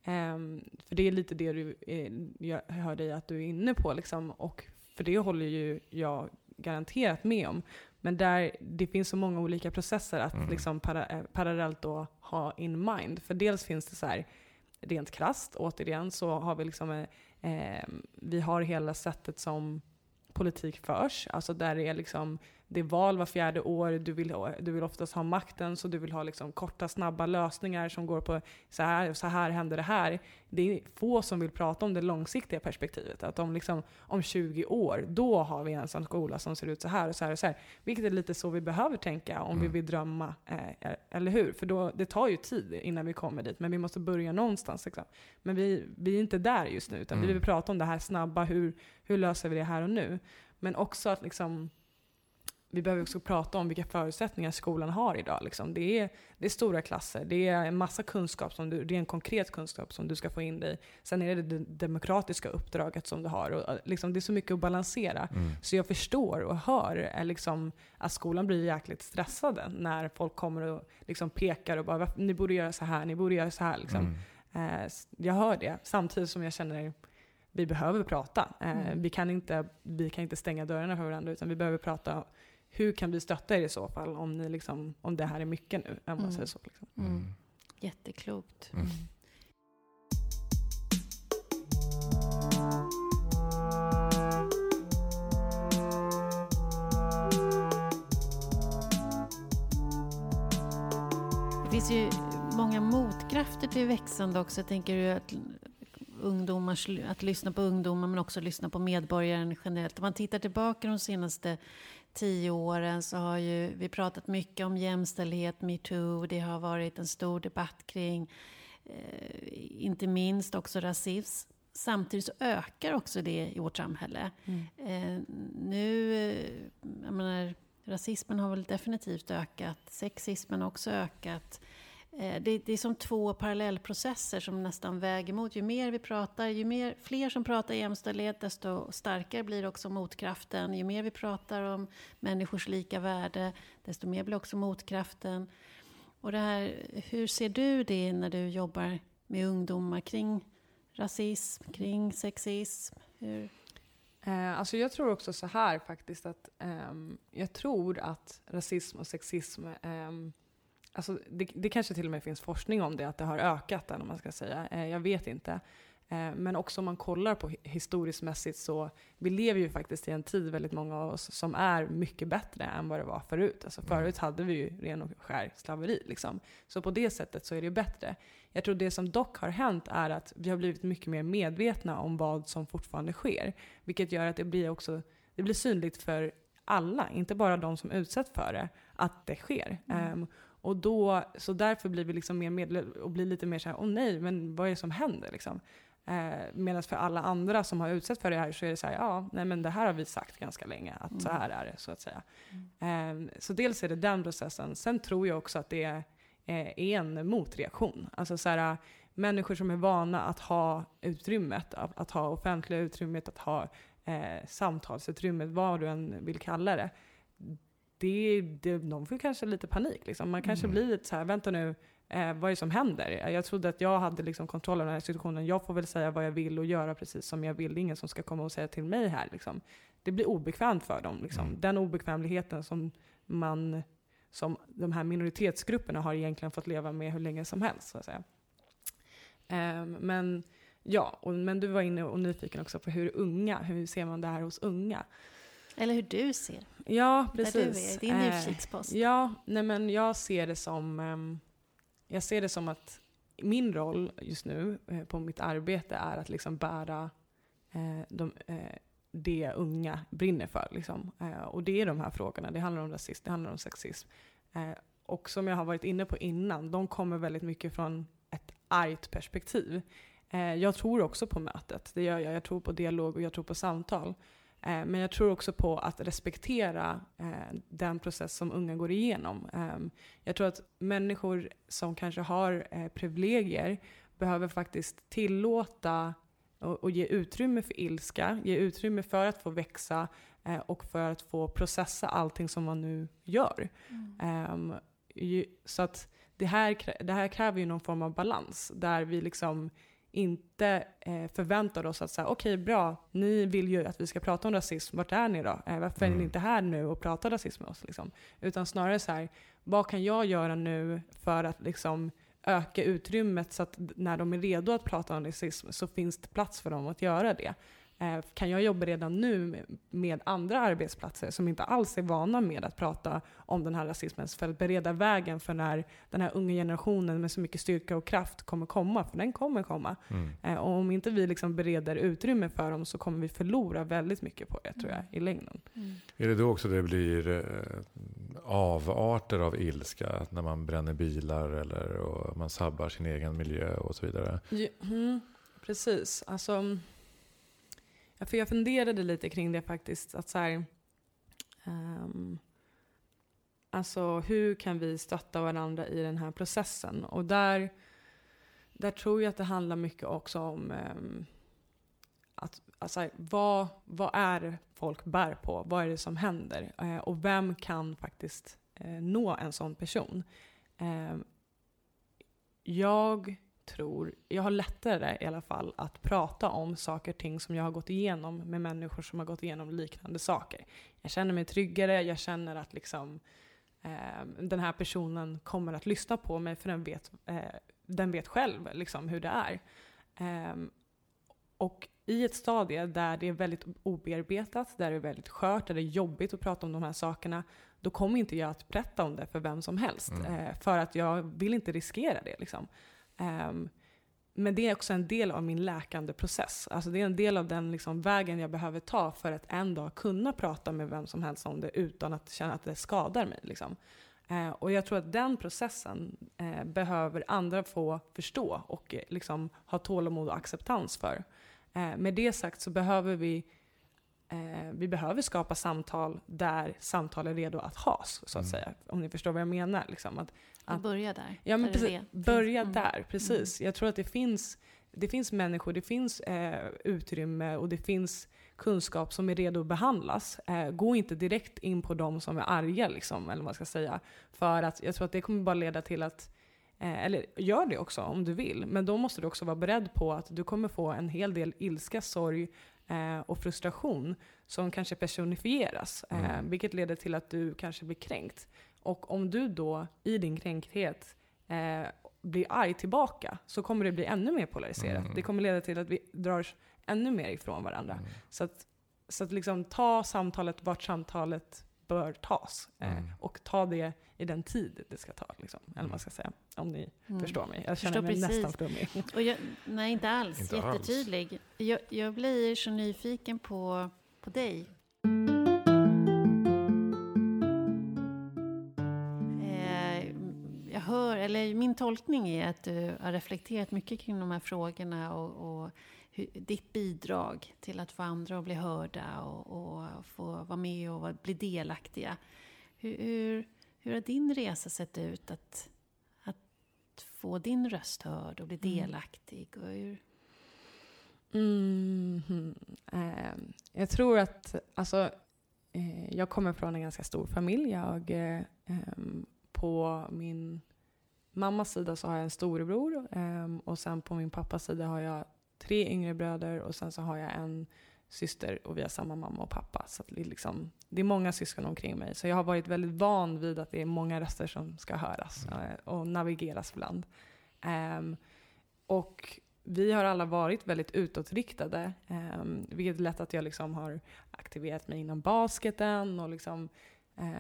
um, för det är lite det du, eh, jag hör dig att du är inne på. Liksom, och för det håller ju jag garanterat med om. Men där det finns så många olika processer att mm. liksom para, eh, parallellt då ha in mind. För dels finns det så här, rent krast återigen, så har vi liksom, eh, ehm, vi har hela sättet som politik förs. Alltså där det är liksom, det är val var fjärde år, du vill, du vill oftast ha makten så du vill ha liksom korta snabba lösningar som går på så här, så här händer det här. Det är få som vill prata om det långsiktiga perspektivet. Att om, liksom, om 20 år, då har vi en sån skola som ser ut så här och så här och så här. Vilket är lite så vi behöver tänka om mm. vi vill drömma, eh, eller hur? För då, det tar ju tid innan vi kommer dit, men vi måste börja någonstans. Liksom. Men vi, vi är inte där just nu, utan mm. vi vill prata om det här snabba, hur, hur löser vi det här och nu? Men också att liksom, vi behöver också prata om vilka förutsättningar skolan har idag. Liksom. Det, är, det är stora klasser, det är en massa kunskap, som du, det är en konkret kunskap som du ska få in dig. Sen är det det demokratiska uppdraget som du har. Och, liksom, det är så mycket att balansera. Mm. Så jag förstår och hör är liksom, att skolan blir jäkligt stressade när folk kommer och liksom pekar och bara ni borde göra så här, ni borde göra så här. Liksom. Mm. Eh, jag hör det, samtidigt som jag känner vi behöver prata. Eh, mm. vi, kan inte, vi kan inte stänga dörrarna för varandra, utan vi behöver prata hur kan vi stötta er i så fall om, ni liksom, om det här är mycket nu? Om mm. säger så, liksom. mm. mm. Jätteklokt. Mm. Det finns ju många motkrafter till växande också. Jag tänker att ungdomars, att lyssna på ungdomar men också lyssna på medborgaren generellt. Om man tittar tillbaka de senaste tio åren så har ju vi pratat mycket om jämställdhet, metoo. Det har varit en stor debatt kring eh, inte minst också rasism. Samtidigt så ökar också det i vårt samhälle. Mm. Eh, nu, eh, jag menar, rasismen har väl definitivt ökat. Sexismen har också ökat. Eh, det, det, är som två parallellprocesser som nästan väger mot. Ju mer vi pratar, ju mer, fler som pratar jämställdhet, desto starkare blir också motkraften. Ju mer vi pratar om människors lika värde, desto mer blir också motkraften. Och det här, hur ser du det när du jobbar med ungdomar kring rasism, kring sexism? Hur? Eh, alltså jag tror också så här faktiskt att eh, jag tror att rasism och sexism eh, Alltså det, det, kanske till och med finns forskning om det, att det har ökat, eller man ska säga. Eh, jag vet inte. Eh, men också om man kollar på historiskt mässigt så vi lever ju faktiskt i en tid, väldigt många av oss, som är mycket bättre än vad det var förut. Alltså förut hade vi ju ren och skär slaveri. Liksom. Så på det sättet så är det bättre. Jag tror det som dock har hänt är att vi har blivit mycket mer medvetna om vad som fortfarande sker. Vilket gör att det blir också det blir synligt för alla, inte bara de som utsätts för det, att det sker. Mm. Um, och då, så därför blir vi liksom mer medvetna och blir lite mer såhär, åh nej, men vad är det som händer liksom? Eh, Medan för alla andra som har utsatts för det här så är det så här, ja, nej men det här har vi sagt ganska länge, att mm. så här är det så att säga. Mm. Eh, så dels är det den processen. Sen tror jag också att det är, eh, är en motreaktion. Alltså så här, människor som är vana att ha utrymmet, att, att ha offentliga utrymmet, att ha eh, samtalsutrymmet, vad du än vill kalla det det, det, de får kanske lite panik. Liksom. Man kanske mm. blir lite så här, vänta nu, eh, vad är det som händer? Jag trodde att jag hade liksom kontroll över den här situationen. Jag får väl säga vad jag vill och göra precis som jag vill. Det är ingen som ska komma och säga till mig här. Liksom. Det blir obekvämt för dem. Liksom. Mm. Den obekvämligheten som man som de här minoritetsgrupperna har egentligen fått leva med hur länge som helst. Så att säga. Um, men ja, och, men du var inne och nyfiken också på hur unga, hur ser man det här hos unga? Eller hur du ser. Ja, precis. Där du är, din eh, utkikspost. Ja, nej men jag ser det som, um, jag ser det som att min roll just nu eh, på mitt arbete är att liksom bära eh, de, det unga brinner för. Liksom. Och det är de här frågorna. Det handlar om rasism, det handlar om sexism. Och som jag har varit inne på innan, de kommer väldigt mycket från ett argt perspektiv. Jag tror också på mötet, det gör jag. Jag tror på dialog och jag tror på samtal. Eh, men jag tror också på att respektera eh, den process som unga går igenom. Ehm, jag tror att människor som kanske har eh, privilegier behöver faktiskt tillåta och, ge utrymme för ilska, ge utrymme för att få växa och för att få processa allting som man nu gör. Mm. Um, så att det här, det här kräver ju någon form av balans där vi liksom inte eh, förväntar oss att säga okej okay, bra, ni vill ju att vi ska prata om rasism, vart är ni då? Eh, varför mm. är ni mm. inte här nu och pratar rasism med oss? Liksom? Utan snarare så här, vad kan jag göra nu för att liksom öka utrymmet så att när de är redo att prata om rasism så finns det plats för dem att göra det. Eh, kan jag jobba redan nu med andra arbetsplatser som inte alls är vana med att prata om den här rasismen för att bereda vägen för när den här unga generationen med så mycket styrka och kraft kommer komma, för den kommer komma. Mm. Eh, och om inte vi liksom bereder utrymme för dem så kommer vi förlora väldigt mycket på det tror jag i längden. Mm. Är det då också det blir eh, avarter av ilska? När man bränner bilar eller och man sabbar sin egen miljö och så vidare? Mm, precis. Alltså, för jag funderade lite kring det faktiskt. Att så här, um, alltså hur kan vi stötta varandra i den här processen? Och där, där tror jag att det handlar mycket också om um, att, alltså, vad, vad är folk bär på? Vad är det som händer? Uh, och vem kan faktiskt uh, nå en sån person? Uh, jag tror, jag har lättare i alla fall att prata om saker och ting som jag har gått igenom med människor som har gått igenom liknande saker. Jag känner mig tryggare, jag känner att liksom, eh, den här personen kommer att lyssna på mig för den vet, eh, den vet själv liksom, hur det är. Eh, och i ett stadie där det är väldigt obearbetat, där det är väldigt skört, där det är jobbigt att prata om de här sakerna, då kommer inte jag att berätta om det för vem som helst. Mm. Eh, för att jag vill inte riskera det. Liksom. Um, men det är också en del av min läkande process. Alltså det är en del av den liksom vägen jag behöver ta för att en dag kunna prata med vem som helst om det utan att känna att det skadar mig. Liksom. Eh, och jag tror att den processen eh, behöver andra få förstå och eh, liksom, ha tålamod och acceptans för. Eh, med det sagt så behöver vi eh, vi behöver skapa samtal där samtal är redo att has, så att mm. säga. Om ni förstår vad jag menar. Liksom. Att, att börja där. Ja, men precis, börja mm. där, precis. Mm. Jag tror att det finns, det finns människor, det finns eh, utrymme och det finns kunskap som är redo att behandlas. Eh, gå inte direkt in på de som är arga, liksom, eller vad man ska säga. För att jag tror att det kommer bara leda till att eh, eller gör det också om du vill, men då måste du också vara beredd på att du kommer få en hel del ilska, sorg, eh, och frustration som kanske personifieras. Eh, mm. Vilket leder till att du kanske blir kränkt. Och om du då i din kränkthet eh, blir arg tillbaka så kommer det bli ännu mer polariserat. Mm. Det kommer leda till att vi drar ännu mer ifrån varandra. Mm. Så att, så att liksom ta samtalet vart samtalet bör tas. Eh, mm. och ta det i den tid det ska ta. Liksom, eller vad man ska säga. Om ni mm. förstår mig. Jag känner mig precis. nästan flummig. Och jag, nej, inte alls. Inte Jättetydlig. Alls. Jag, jag blir så nyfiken på, på dig. Eh, jag hör, eller min tolkning är att du har reflekterat mycket kring de här frågorna och, och ditt bidrag till att få andra att bli hörda och, och få vara med och bli delaktiga. Hur, hur, hur har din resa sett ut? Att, att få din röst hörd och bli mm. delaktig? Och hur... Mm, eh, jag tror att, alltså, eh, jag kommer från en ganska stor familj. Jag, eh, på min mammas sida så har jag en storebror ehm, och sen på min pappas sida har jag tre yngre bröder och sen så har jag en syster och vi har samma mamma och pappa. Så det, är liksom, det är många syskon omkring mig. Så jag har varit väldigt van vid att det är många röster som ska höras mm. Eh, och navigeras bland. Um, och vi har alla varit väldigt utåtriktade, um, vilket är lätt att jag liksom har aktiverat mig inom basketen. Och liksom,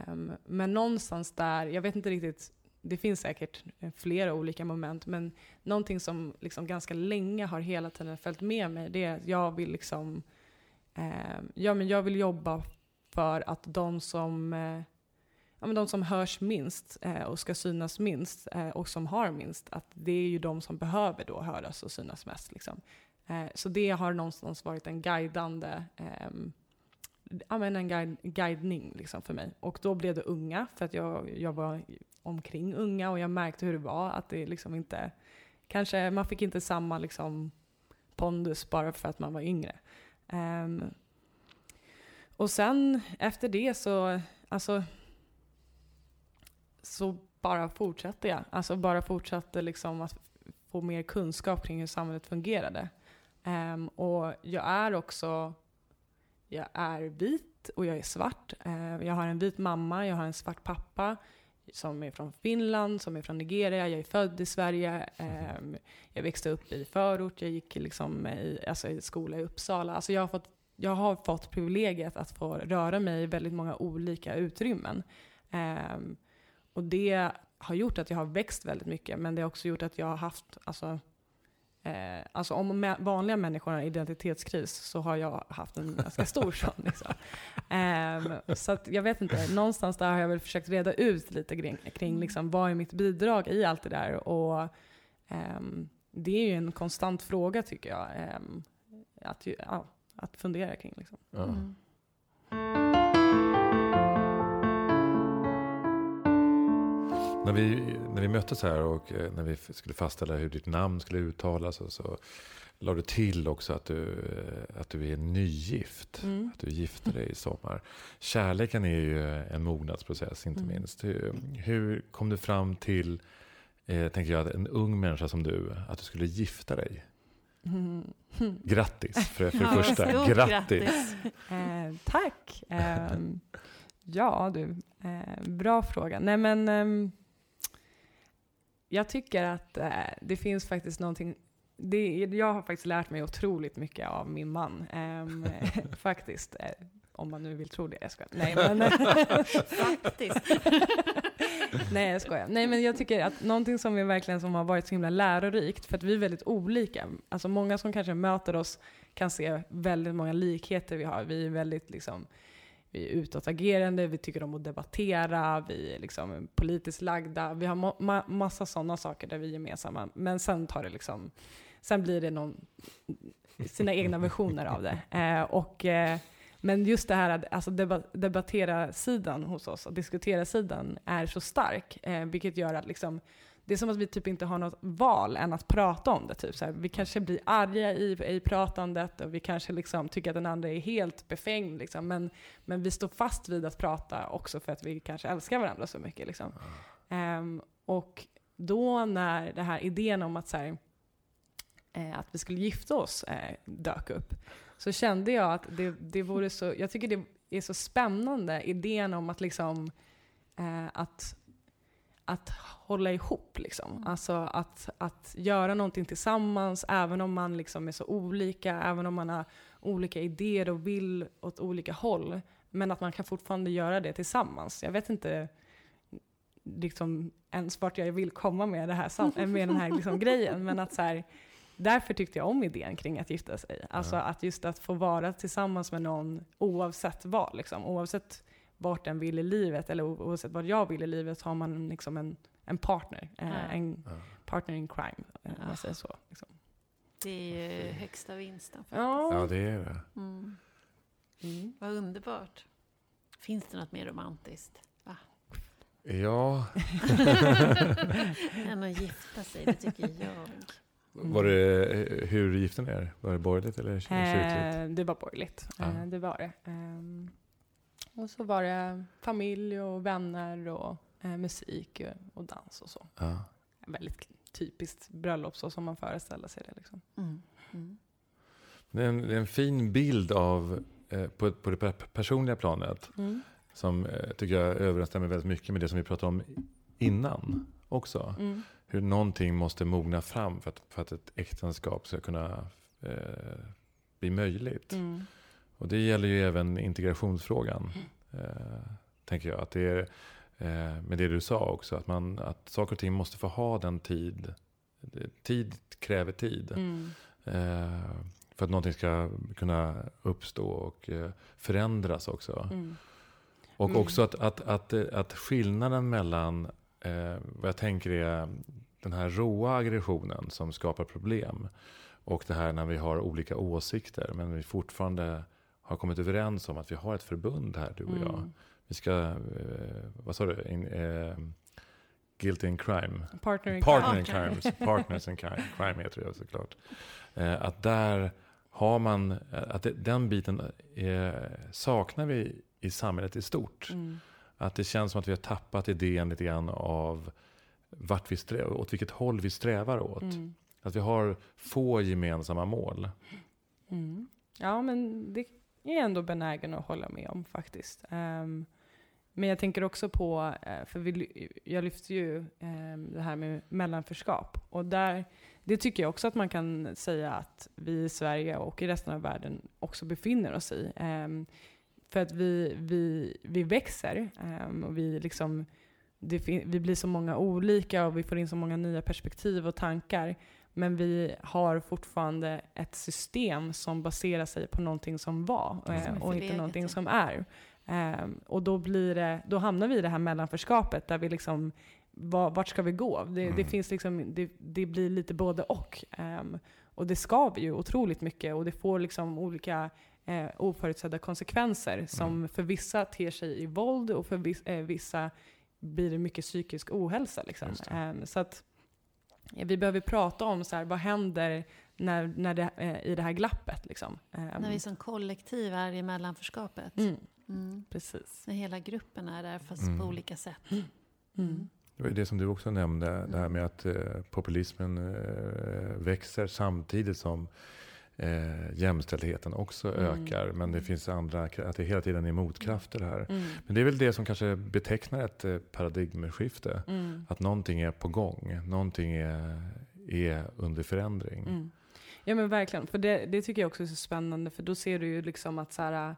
um, men någonstans där, jag vet inte riktigt det finns säkert eh, flera olika moment, men någonting som liksom ganska länge har hela tiden följt med mig, det är att jag vill liksom, eh, ja men jag vill jobba för att de som, eh, ja, men de som hörs minst eh, och ska synas minst eh, och som har minst, att det är ju de som behöver då höras och synas mest. Liksom. Eh, så det har någonstans varit en guidande ehm, ja, men en guide, guidning liksom för mig. Och då blev det unga, för att jag, jag var omkring unga och jag märkte hur det var. Att det liksom inte, kanske man fick inte samma liksom pondus bara för att man var yngre. Um, och sen efter det så, alltså, så bara fortsatte jag. Alltså bara fortsatte liksom att få mer kunskap kring hur samhället fungerade. Um, och jag är också, jag är vit och jag är svart. Uh, jag har en vit mamma, jag har en svart pappa som är från Finland, som är från Nigeria, jag är född i Sverige, um, jag växte upp i förort, jag gick liksom i, alltså i skola i Uppsala. Alltså jag har fått jag har fått privilegiet att få röra mig i väldigt många olika utrymmen. Um, och det har gjort att jag har växt väldigt mycket, men det har också gjort att jag har haft, alltså, eh, alltså om vanliga människor har identitetskris så har jag haft en ganska stor sån. Liksom. Um, så att jag vet inte, någonstans där har jag väl försökt reda ut lite kring, kring liksom, vad är mitt bidrag i allt det där. Och um, det är ju en konstant fråga tycker jag. Um, att, ja, att fundera kring. Liksom. Mm. När vi, när vi möttes här och eh, när vi skulle fastställa hur ditt namn skulle uttalas så, så la du till också att du, eh, att du är nygift. Mm. Att du gifte dig i sommar. Kärleken är ju en mognadsprocess inte mm. minst. Hur, hur, kom du fram till, eh, tänker jag, en ung människa som du, att du skulle gifta dig? Mm. Grattis för, för det ja, första. Grattis! grattis. Eh, tack! Eh, ja du, eh, bra fråga. Nej men ehm, jag tycker att eh, det finns faktiskt någonting det, jag har faktiskt lärt mig otroligt mycket av min man. Ehm, faktiskt. Eh, om man nu vill tro det. Jag skojar. Nej, men... Faktiskt. Nej, jag skojar. Nej, men jag tycker att någonting som är verkligen som har varit så himla lärorikt, för att vi är väldigt olika. Alltså många som kanske möter oss kan se väldigt många likheter vi har. Vi är väldigt liksom, vi är utåtagerande, vi tycker om att debattera, vi är liksom politiskt lagda. Vi har ma ma massa sådana saker där vi är gemensamma. Men sen tar det liksom, sen blir det någon, sina egna versioner av det. Eh, och eh, men just det här att alltså debattera sidan hos oss och diskutera sidan är så stark, eh, vilket gör att liksom, det är som att vi typ inte har något val än att prata om det. Typ. Så här, vi kanske blir arga i, i pratandet och vi kanske liksom tycker att den andra är helt befängd. Liksom. Men, men vi står fast vid att prata också för att vi kanske älskar varandra så mycket. Liksom. Um, och då när den här idén om att, så här, eh, att vi skulle gifta oss eh, dök upp, så kände jag att det, det vore så, jag tycker det är så spännande, idén om att liksom, eh, att, att hålla ihop. Liksom. Mm. Alltså att, att göra någonting tillsammans, även om man liksom är så olika, även om man har olika idéer och vill åt olika håll. Men att man kan fortfarande göra det tillsammans. Jag vet inte liksom, ens vart jag vill komma med, det här, med den här liksom, grejen, men att så här, därför tyckte jag om idén kring att gifta sig. Alltså ja. att just att få vara tillsammans med någon oavsett vad. Liksom. Oavsett vart den vill i livet eller oavsett vad jag vill i livet så har man liksom en, en partner. Eh, ja. En ja. partner in crime, eh, om man säger så. Liksom. Det är ju högsta vinsten faktiskt. Ja, ja det är det. Mm. Mm. Vad underbart. Finns det något mer romantiskt? Va? Ja. Än att gifta sig, det tycker jag. Mm. Var det, hur gifte ni er? Var det borgerligt eller kyrkligt? Eh, det var borgerligt. Ah. Eh, det var det. Eh, och så var det familj och vänner och eh, musik och dans och så. Ah. Väldigt typiskt bröllop så som man föreställer sig det. Liksom. Mm. Mm. Det, är en, det, är en, fin bild av, eh, på, på det personliga planet. Mm. Som eh, tycker jag överensstämmer väldigt mycket med det som vi pratade om innan också. Mm hur någonting måste mogna fram för att, för att ett äktenskap ska kunna eh, bli möjligt. Och det gäller ju även integrationsfrågan. Mm. Eh, tänker jag. Att det är, eh, med det du sa också, att, man, att saker och ting måste få ha den tid. Tid kräver tid. Mm. Eh, för att någonting ska kunna uppstå och eh, förändras också. Mm. Och Mm. också att, att, att, att skillnaden mellan eh, vad jag tänker är den här råa aggressionen som skapar problem och det här när vi har olika åsikter men vi fortfarande har kommit överens om att vi har ett förbund här, du och jag. Mm. Vi ska, eh, vad sa du, in, eh, guilty in crime. Partner in Partner in crime. crimes. Partners in crime, crime heter det såklart. Eh, att där har man, att det, den biten eh, saknar vi i samhället i stort. Mm. Att det känns som att vi har tappat idén lite grann av vart vi strävar, åt vilket håll vi strävar åt. Mm. Att vi har få gemensamma mål. Mm. Ja, men det är jag ändå benägen att hålla med om faktiskt. Um, men jag tänker också på, eh, för vi, jag lyfter ju um, det här med mellanförskap. Och där, det tycker jag också att man kan säga att vi i Sverige och i resten av världen också befinner oss i. Um, för att vi, vi, vi växer och vi liksom det, vi blir så många olika och vi får in så många nya perspektiv och tankar. Men vi har fortfarande ett system som baserar sig på någonting som var Som eh, och inte någonting som är. Ehm, och då, blir det, då hamnar vi i det här mellanförskapet där vi liksom, va- vart ska vi gå? Det, det, Mm. finns liksom, det, det blir lite både och. Ehm, och det skaver ju otroligt mycket och det får liksom olika eh, oförutsedda konsekvenser som Mm. för vissa ter sig i våld och för eh, vissa blir det mycket psykisk ohälsa. Liksom. Det. Ehm, så att vi behöver prata om så här, vad händer när, när det, eh, i det här glappet. Liksom. Ehm, När vi som kollektiv är i mellanförskapet. mm, Mm. precis. När hela gruppen är där fast Mm. på olika sätt. Mm. Det var det som du också nämnde, det här med att eh, populismen eh, växer samtidigt som eh, jämställdheten också Mm. ökar. Men det finns andra, att det hela tiden är motkrafter här. Mm. Men det är väl det som kanske betecknar ett eh, paradigmskifte. Mm. Att någonting är på gång, någonting är, är under förändring. Mm. Ja men verkligen, för det, det tycker jag också är så spännande för då ser du ju liksom att så här,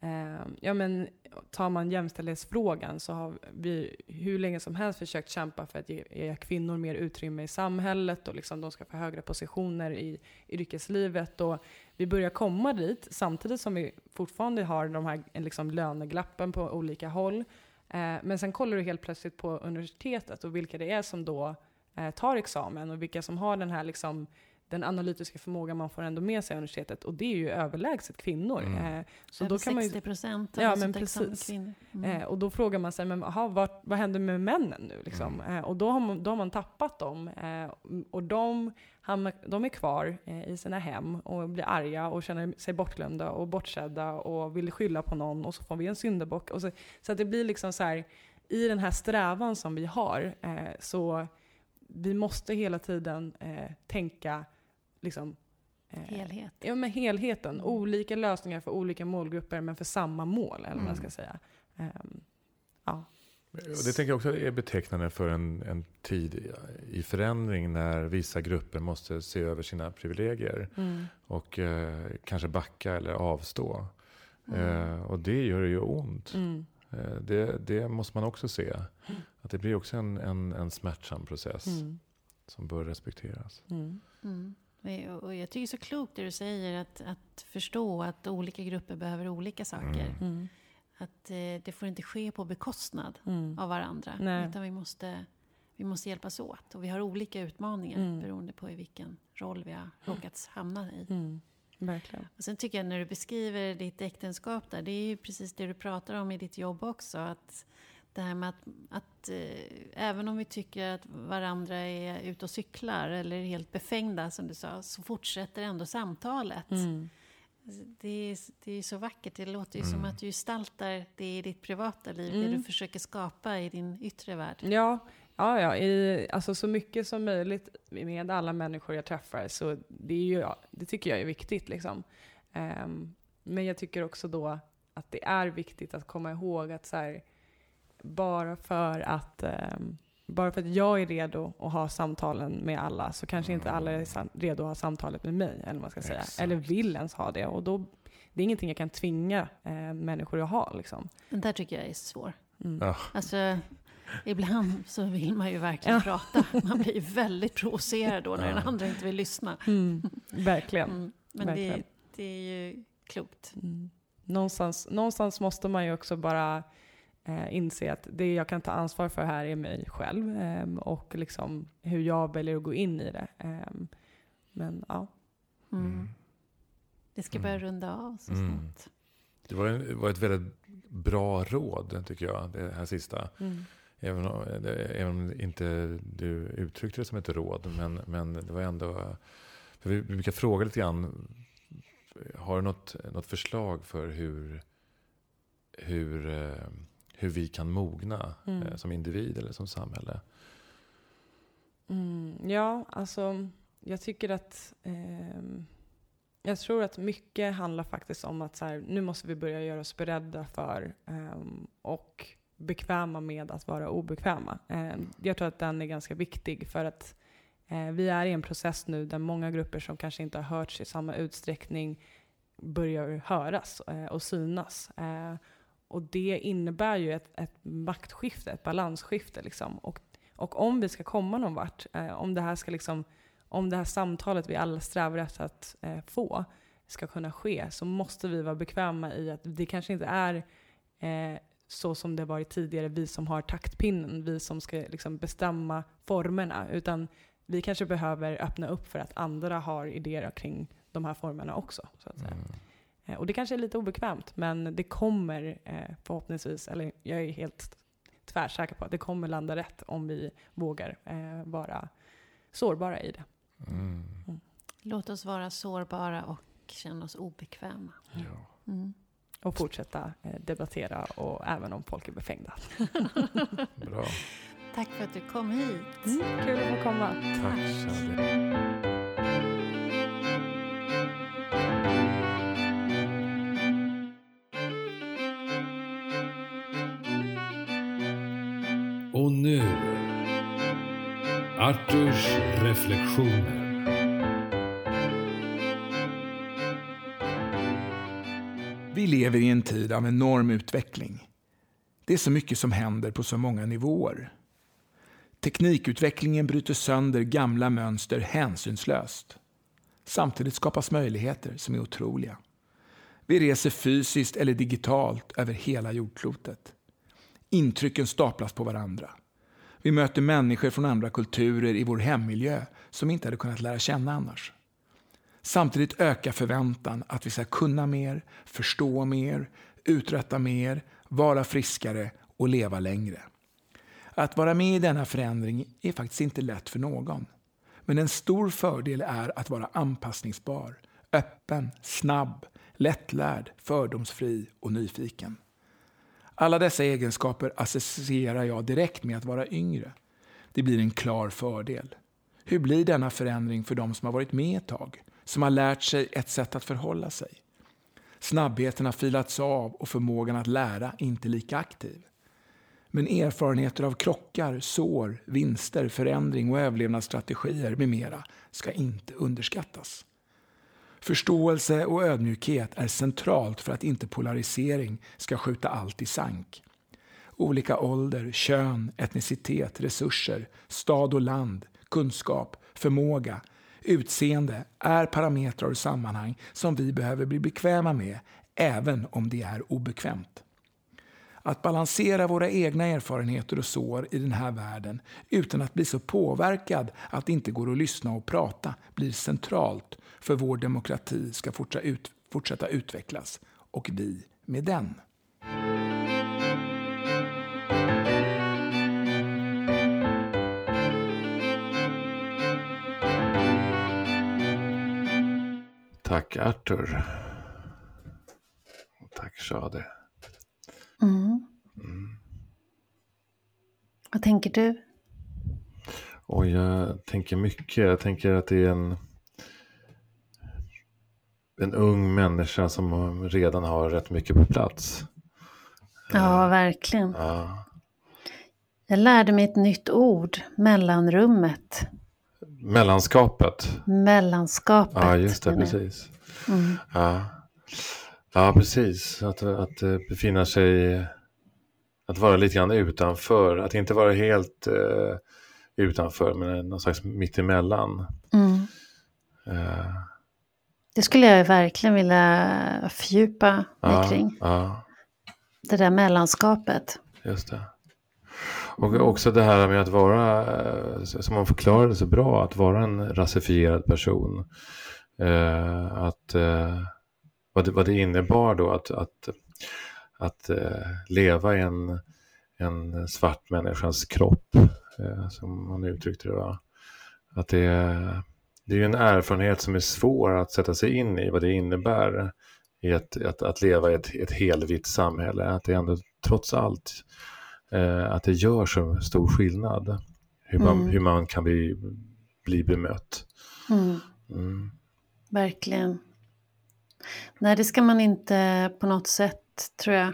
Ehm, ja men tar man jämställdhetsfrågan så har vi hur länge som helst försökt kämpa för att ge, ge kvinnor mer utrymme i samhället och liksom de ska få högre positioner i yrkeslivet och vi börjar komma dit samtidigt som vi fortfarande har de här liksom, löneglappen på olika håll. Eh, men sen kollar du helt plötsligt på universitetet och vilka det är som då eh, tar examen och vilka som har den här liksom, den analytiska förmågan man får ändå med sig i universitetet. Och det är ju överlägset kvinnor. Mm. Eh, så Över då kan man ju, 60 procent Ja, av men precis. kvinnor. Mm. eh, och då frågar man sig, men, aha, vad, vad händer med männen nu? Liksom? Mm. Eh, och då har, man, då har man tappat dem. Eh, och de, de är kvar i sina hem och blir arga och känner sig bortglömda och bortsedda och vill skylla på någon och så får vi en syndabock. Och så, så att det blir liksom så här, i den här strävan som vi har, så vi måste hela tiden eh, tänka liksom, eh, Helhet. Ja, men helheten. Mm. Olika lösningar för olika målgrupper men för samma mål, eller vad man ska Mm. säga. Ehm, ja. Och det tänker jag också är betecknande för en, en tid i- i förändring när vissa grupper måste se över sina privilegier Mm. och eh, kanske backa eller avstå. Mm. Eh, och det gör ju ont. Mm. Eh, det, det måste man också se. Att det blir också en, en, en smärtsam process Mm. som bör respekteras. Mm. Mm. Och- jag tycker det är så klokt det du säger, att, att förstå att olika grupper behöver olika saker. Mm. Mm. Att eh, det får inte ske på bekostnad Mm. av varandra. Nej. Utan vi måste, vi måste hjälpas åt. Och vi har olika utmaningar Mm. beroende på i vilken roll vi har råkat hamna i. Mm. Verkligen. Och sen tycker jag när du beskriver ditt äktenskap där, det är ju precis det du pratar om i ditt jobb också. Att det här med att, att eh, även om vi tycker att varandra är ute och cyklar eller är helt befängda som du sa, så fortsätter ändå samtalet. Mm. Det, är, det är så vackert, det låter ju som Mm. att du gestaltar det i ditt privata liv, det Mm. du försöker skapa i din yttre värld. Ja, ja, ja i, alltså så mycket som möjligt med alla människor jag träffar. Så det, är ju, det tycker jag är viktigt. Liksom. Ehm, men jag tycker också då att det är viktigt att komma ihåg att så här, bara för att ehm, bara för att jag är redo att ha samtalen med alla så kanske inte alla är redo att ha samtalet med mig. Eller, vad man ska säga. Exakt. eller vill ens ha det. Och då, det är ingenting jag kan tvinga eh, människor att ha. Liksom. Den där tycker jag är svår. Mm. Ja. Alltså, ibland så vill man ju verkligen Ja. prata. Man blir ju väldigt provocerad då när Ja. den andra inte vill lyssna. Mm. Verkligen. Mm. Men det, Verkligen. det är ju klokt. Mm. Någonstans, någonstans måste man ju också bara eh, inse att det jag kan ta ansvar för här är mig själv ehm, och liksom hur jag väljer att gå in i det. Ehm, men ja. Mm. Mm. Det ska Mm. börja runda av så Mm. snart. Det var, det var ett väldigt bra råd, tycker jag, det här sista. Mm. Även om, det- även om inte du uttryckte det som ett råd. Men, men det var ändå... För vi brukar fråga lite grann. Har du något, något förslag för hur, hur, eh, hur vi kan mogna Mm. eh, som individ eller som samhälle? Mm, ja, alltså jag tycker att ehm, jag tror att mycket handlar faktiskt om att så här, nu måste vi börja göra oss beredda för ehm, och bekväma med att vara obekväma. Ehm, jag tror att den är ganska viktig för att eh, vi är i en process nu där många grupper som kanske inte har hörts i samma utsträckning börjar höras eh, och synas. Och det innebär ju ett, ett maktskifte, ett balansskifte. Liksom. Och och om vi ska komma någon vart, eh, om, det här ska liksom, om det här samtalet vi alla strävar efter att eh, få ska kunna ske, så måste vi vara bekväma i att det kanske inte är eh, så som det varit tidigare, vi som har taktpinnen, vi som ska liksom bestämma formerna, utan vi kanske behöver öppna upp för att andra har idéer kring de här formerna också. Så att säga. Mm. Eh, Och det kanske är lite obekvämt, men det kommer eh, förhoppningsvis, eller jag är helt tvärsäker på att det kommer landa rätt om vi vågar eh, vara sårbara i det. Mm. Låt oss vara sårbara och känna oss obekväma. Ja. Mm. Och fortsätta debattera, och även om folk är befängda. Bra. Tack för att du kom hit. Kul att få komma. Tack Shadi. Arturs reflektioner. Vi lever i en tid av enorm utveckling. Det är så mycket som händer på så många nivåer. Teknikutvecklingen bryter sönder gamla mönster hänsynslöst. Samtidigt skapas möjligheter som är otroliga. Vi reser fysiskt eller digitalt över hela jordklotet. Intrycken staplas på varandra. Vi möter människor från andra kulturer i vår hemmiljö som vi inte hade kunnat lära känna annars. Samtidigt ökar förväntan att vi ska kunna mer, förstå mer, uträtta mer, vara friskare och leva längre. Att vara med i denna förändring är faktiskt inte lätt för någon. Men en stor fördel är att vara anpassningsbar, öppen, snabb, lättlärd, fördomsfri och nyfiken. Alla dessa egenskaper associerar jag direkt med att vara yngre. Det blir en klar fördel. Hur blir denna förändring för de som har varit med ett tag? Som har lärt sig ett sätt att förhålla sig? Snabbheten har filats av och förmågan att lära inte lika aktiv. Men erfarenheter av krockar, sår, vinster, förändring och överlevnadsstrategier med mera ska inte underskattas. Förståelse och ödmjukhet är centralt för att inte polarisering ska skjuta allt i sank. Olika ålder, kön, etnicitet, resurser, stad och land, kunskap, förmåga, utseende är parametrar och sammanhang som vi behöver bli bekväma med även om det är obekvämt. Att balansera våra egna erfarenheter och sår i den här världen utan att bli så påverkad att det inte går att lyssna och prata blir centralt för vår demokrati ska fortsätta, ut, fortsätta utvecklas och vi med den. Tack Arthur. Och Tack Shadi. Mm. Vad tänker du? Och jag tänker mycket. Jag tänker att det är en, en ung människa som redan har rätt mycket på plats. Ja, verkligen. Ja, Jag lärde mig ett nytt ord, mellanrummet, mellanskapet. mellanskapet. Ja, just det, precis. Mm. Ja, ja precis. Att, att eh, befinna sig att vara lite grann utanför, att inte vara helt eh, utanför men någon slags mittemellan. Mm. Eh, Det skulle jag verkligen vilja fördjupa mig ja, kring. ja, Det där mellanskapet. just det. Och också det här med att vara, eh, som man förklarade så bra, att vara en rasifierad person. Eh, att, eh, vad, det, vad det innebar då att, att, att eh, leva i en, en svart människans kropp, eh, som man uttryckte det. Va? Att det, det är ju en erfarenhet som är svår att sätta sig in i vad det innebär i ett, att, att leva i ett, ett helvitt samhälle. Att det ändå trots allt eh, att det gör så stor skillnad hur man, Mm. hur man kan bli, bli bemött. Mm. Mm. Verkligen. Nej, det ska man inte på något sätt, tror jag,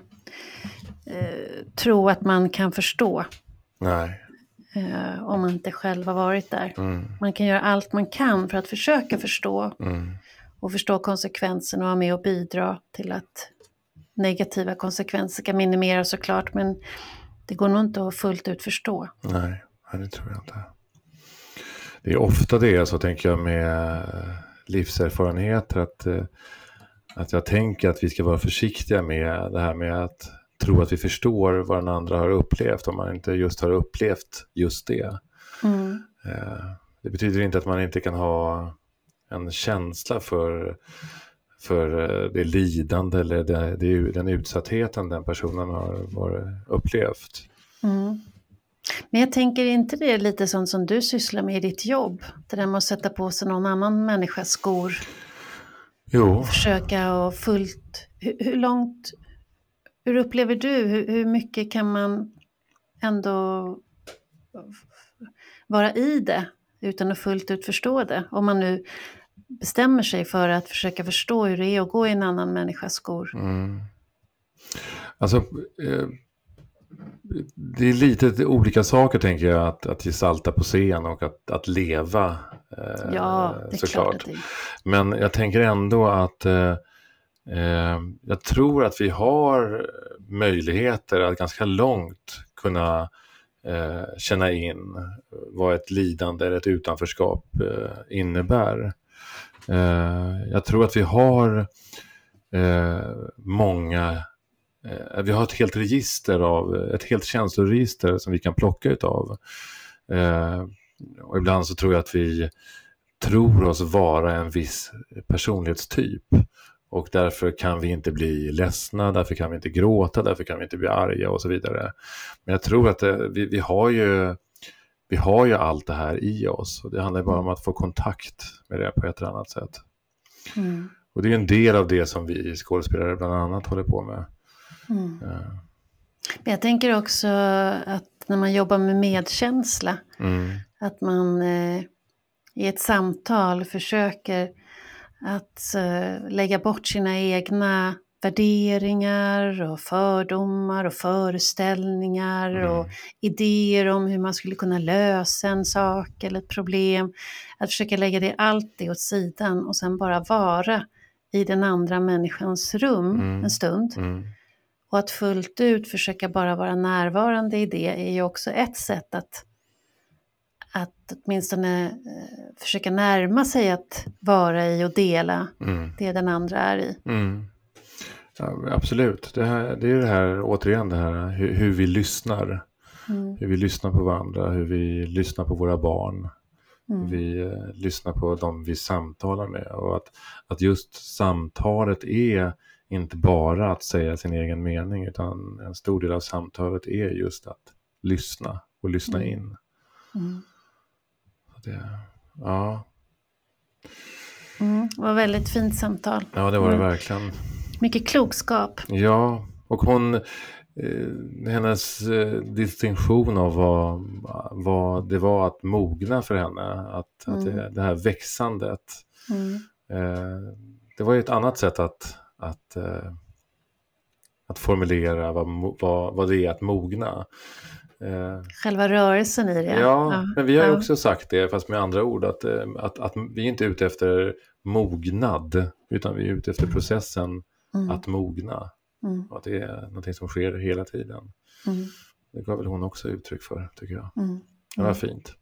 eh, tro att man kan förstå. Nej. Eh, om man inte själv har varit där. Mm. Man kan göra allt man kan för att försöka förstå. Mm. Och förstå konsekvenserna och vara med och bidra till att negativa konsekvenser kan minimeras såklart. Men det går nog inte att fullt ut förstå. Nej, det tror jag inte. Det är ofta det så tänker jag med livserfarenheter att, eh, att jag tänker att vi ska vara försiktiga med det här med att tro att vi förstår vad den andra har upplevt om man inte just har upplevt just det. Mm. Eh, Det betyder inte att man inte kan ha en känsla för, för eh, det lidande eller det, det, den utsattheten den personen har, har upplevt. Mm. Men jag tänker inte det är lite sånt som du sysslar med i ditt jobb? Det där med att sätta på sig någon annan människas skor. Jo, Försöka och fullt... Hur, hur långt... Hur upplever du? Hur, hur mycket kan man ändå vara i det utan att fullt ut förstå det? Om man nu bestämmer sig för att försöka förstå hur det är att gå i en annan människas skor. Mm. Alltså, eh, det är lite olika saker tänker jag att, att gestalta på scen och att, att leva. Eh, Ja, det är klart såklart. att det är. Men jag tänker ändå att eh, Eh, jag tror att vi har möjligheter att ganska långt kunna eh, känna in vad ett lidande eller ett utanförskap eh, innebär. Jag tror att vi har många vi har ett helt register av, ett helt känsloregister som vi kan plocka utav. Och ibland så tror jag att vi tror oss vara en viss personlighetstyp. Och därför kan vi inte bli ledsna, därför kan vi inte gråta, därför kan vi inte bli arga och så vidare. Men jag tror att det, vi, vi, har ju, vi har ju allt det här i oss. Och det handlar bara om att få kontakt med det på ett eller annat sätt. Mm. Och det är en del av det som vi skådespelare bland annat håller på med. Mm. Eh, Men jag tänker också att när man jobbar med medkänsla, Mm, att man eh, i ett samtal försöker att eh, lägga bort sina egna värderingar och fördomar och föreställningar Mm. och idéer om hur man skulle kunna lösa en sak eller ett problem. Att försöka lägga det, allt det åt sidan och sen bara vara i den andra människans rum Mm. en stund. mm, Och att fullt ut försöka bara vara närvarande i det är ju också ett sätt att, att åtminstone eh, försöka närma sig att vara i och dela mm. det den andra är i. Mm. Ja, absolut. Det, här, det är det här, återigen, det här hur, hur vi lyssnar. Mm. Hur vi lyssnar på varandra, hur vi lyssnar på våra barn. Mm. vi eh, lyssnar på dem vi samtalar med. Och att, att just samtalet är inte bara att säga sin egen mening, utan en stor del av samtalet är just att lyssna och lyssna Mm. in. Det, ja. Mm. Det var väldigt fint samtal. ja, det var det Mm. verkligen. Mycket klokskap. Ja, och hon, eh, hennes eh, distinktion av vad, vad det var att mogna för henne, att, att Mm. det, det här växandet, Mm. eh, det var ju ett annat sätt att, att, eh, att formulera vad, vad, vad det är att mogna. Eh, Själva rörelsen i det. ja, men vi har ju ja. också sagt det, fast med andra ord, att, eh, att, att vi är inte ute efter mognad, utan vi är ute efter processen Mm. att mogna. Mm. Och att det är någonting som sker hela tiden. Mm. Det gav väl hon också uttryck för, tycker jag. Mm. Det var Mm. fint.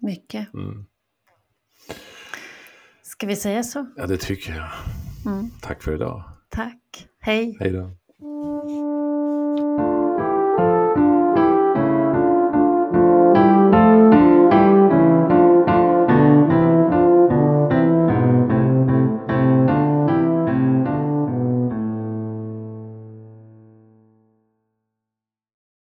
Mycket. Mm. Ska vi säga så? Ja, det tycker jag. Mm. Tack för idag. Tack. Hej. Hej då.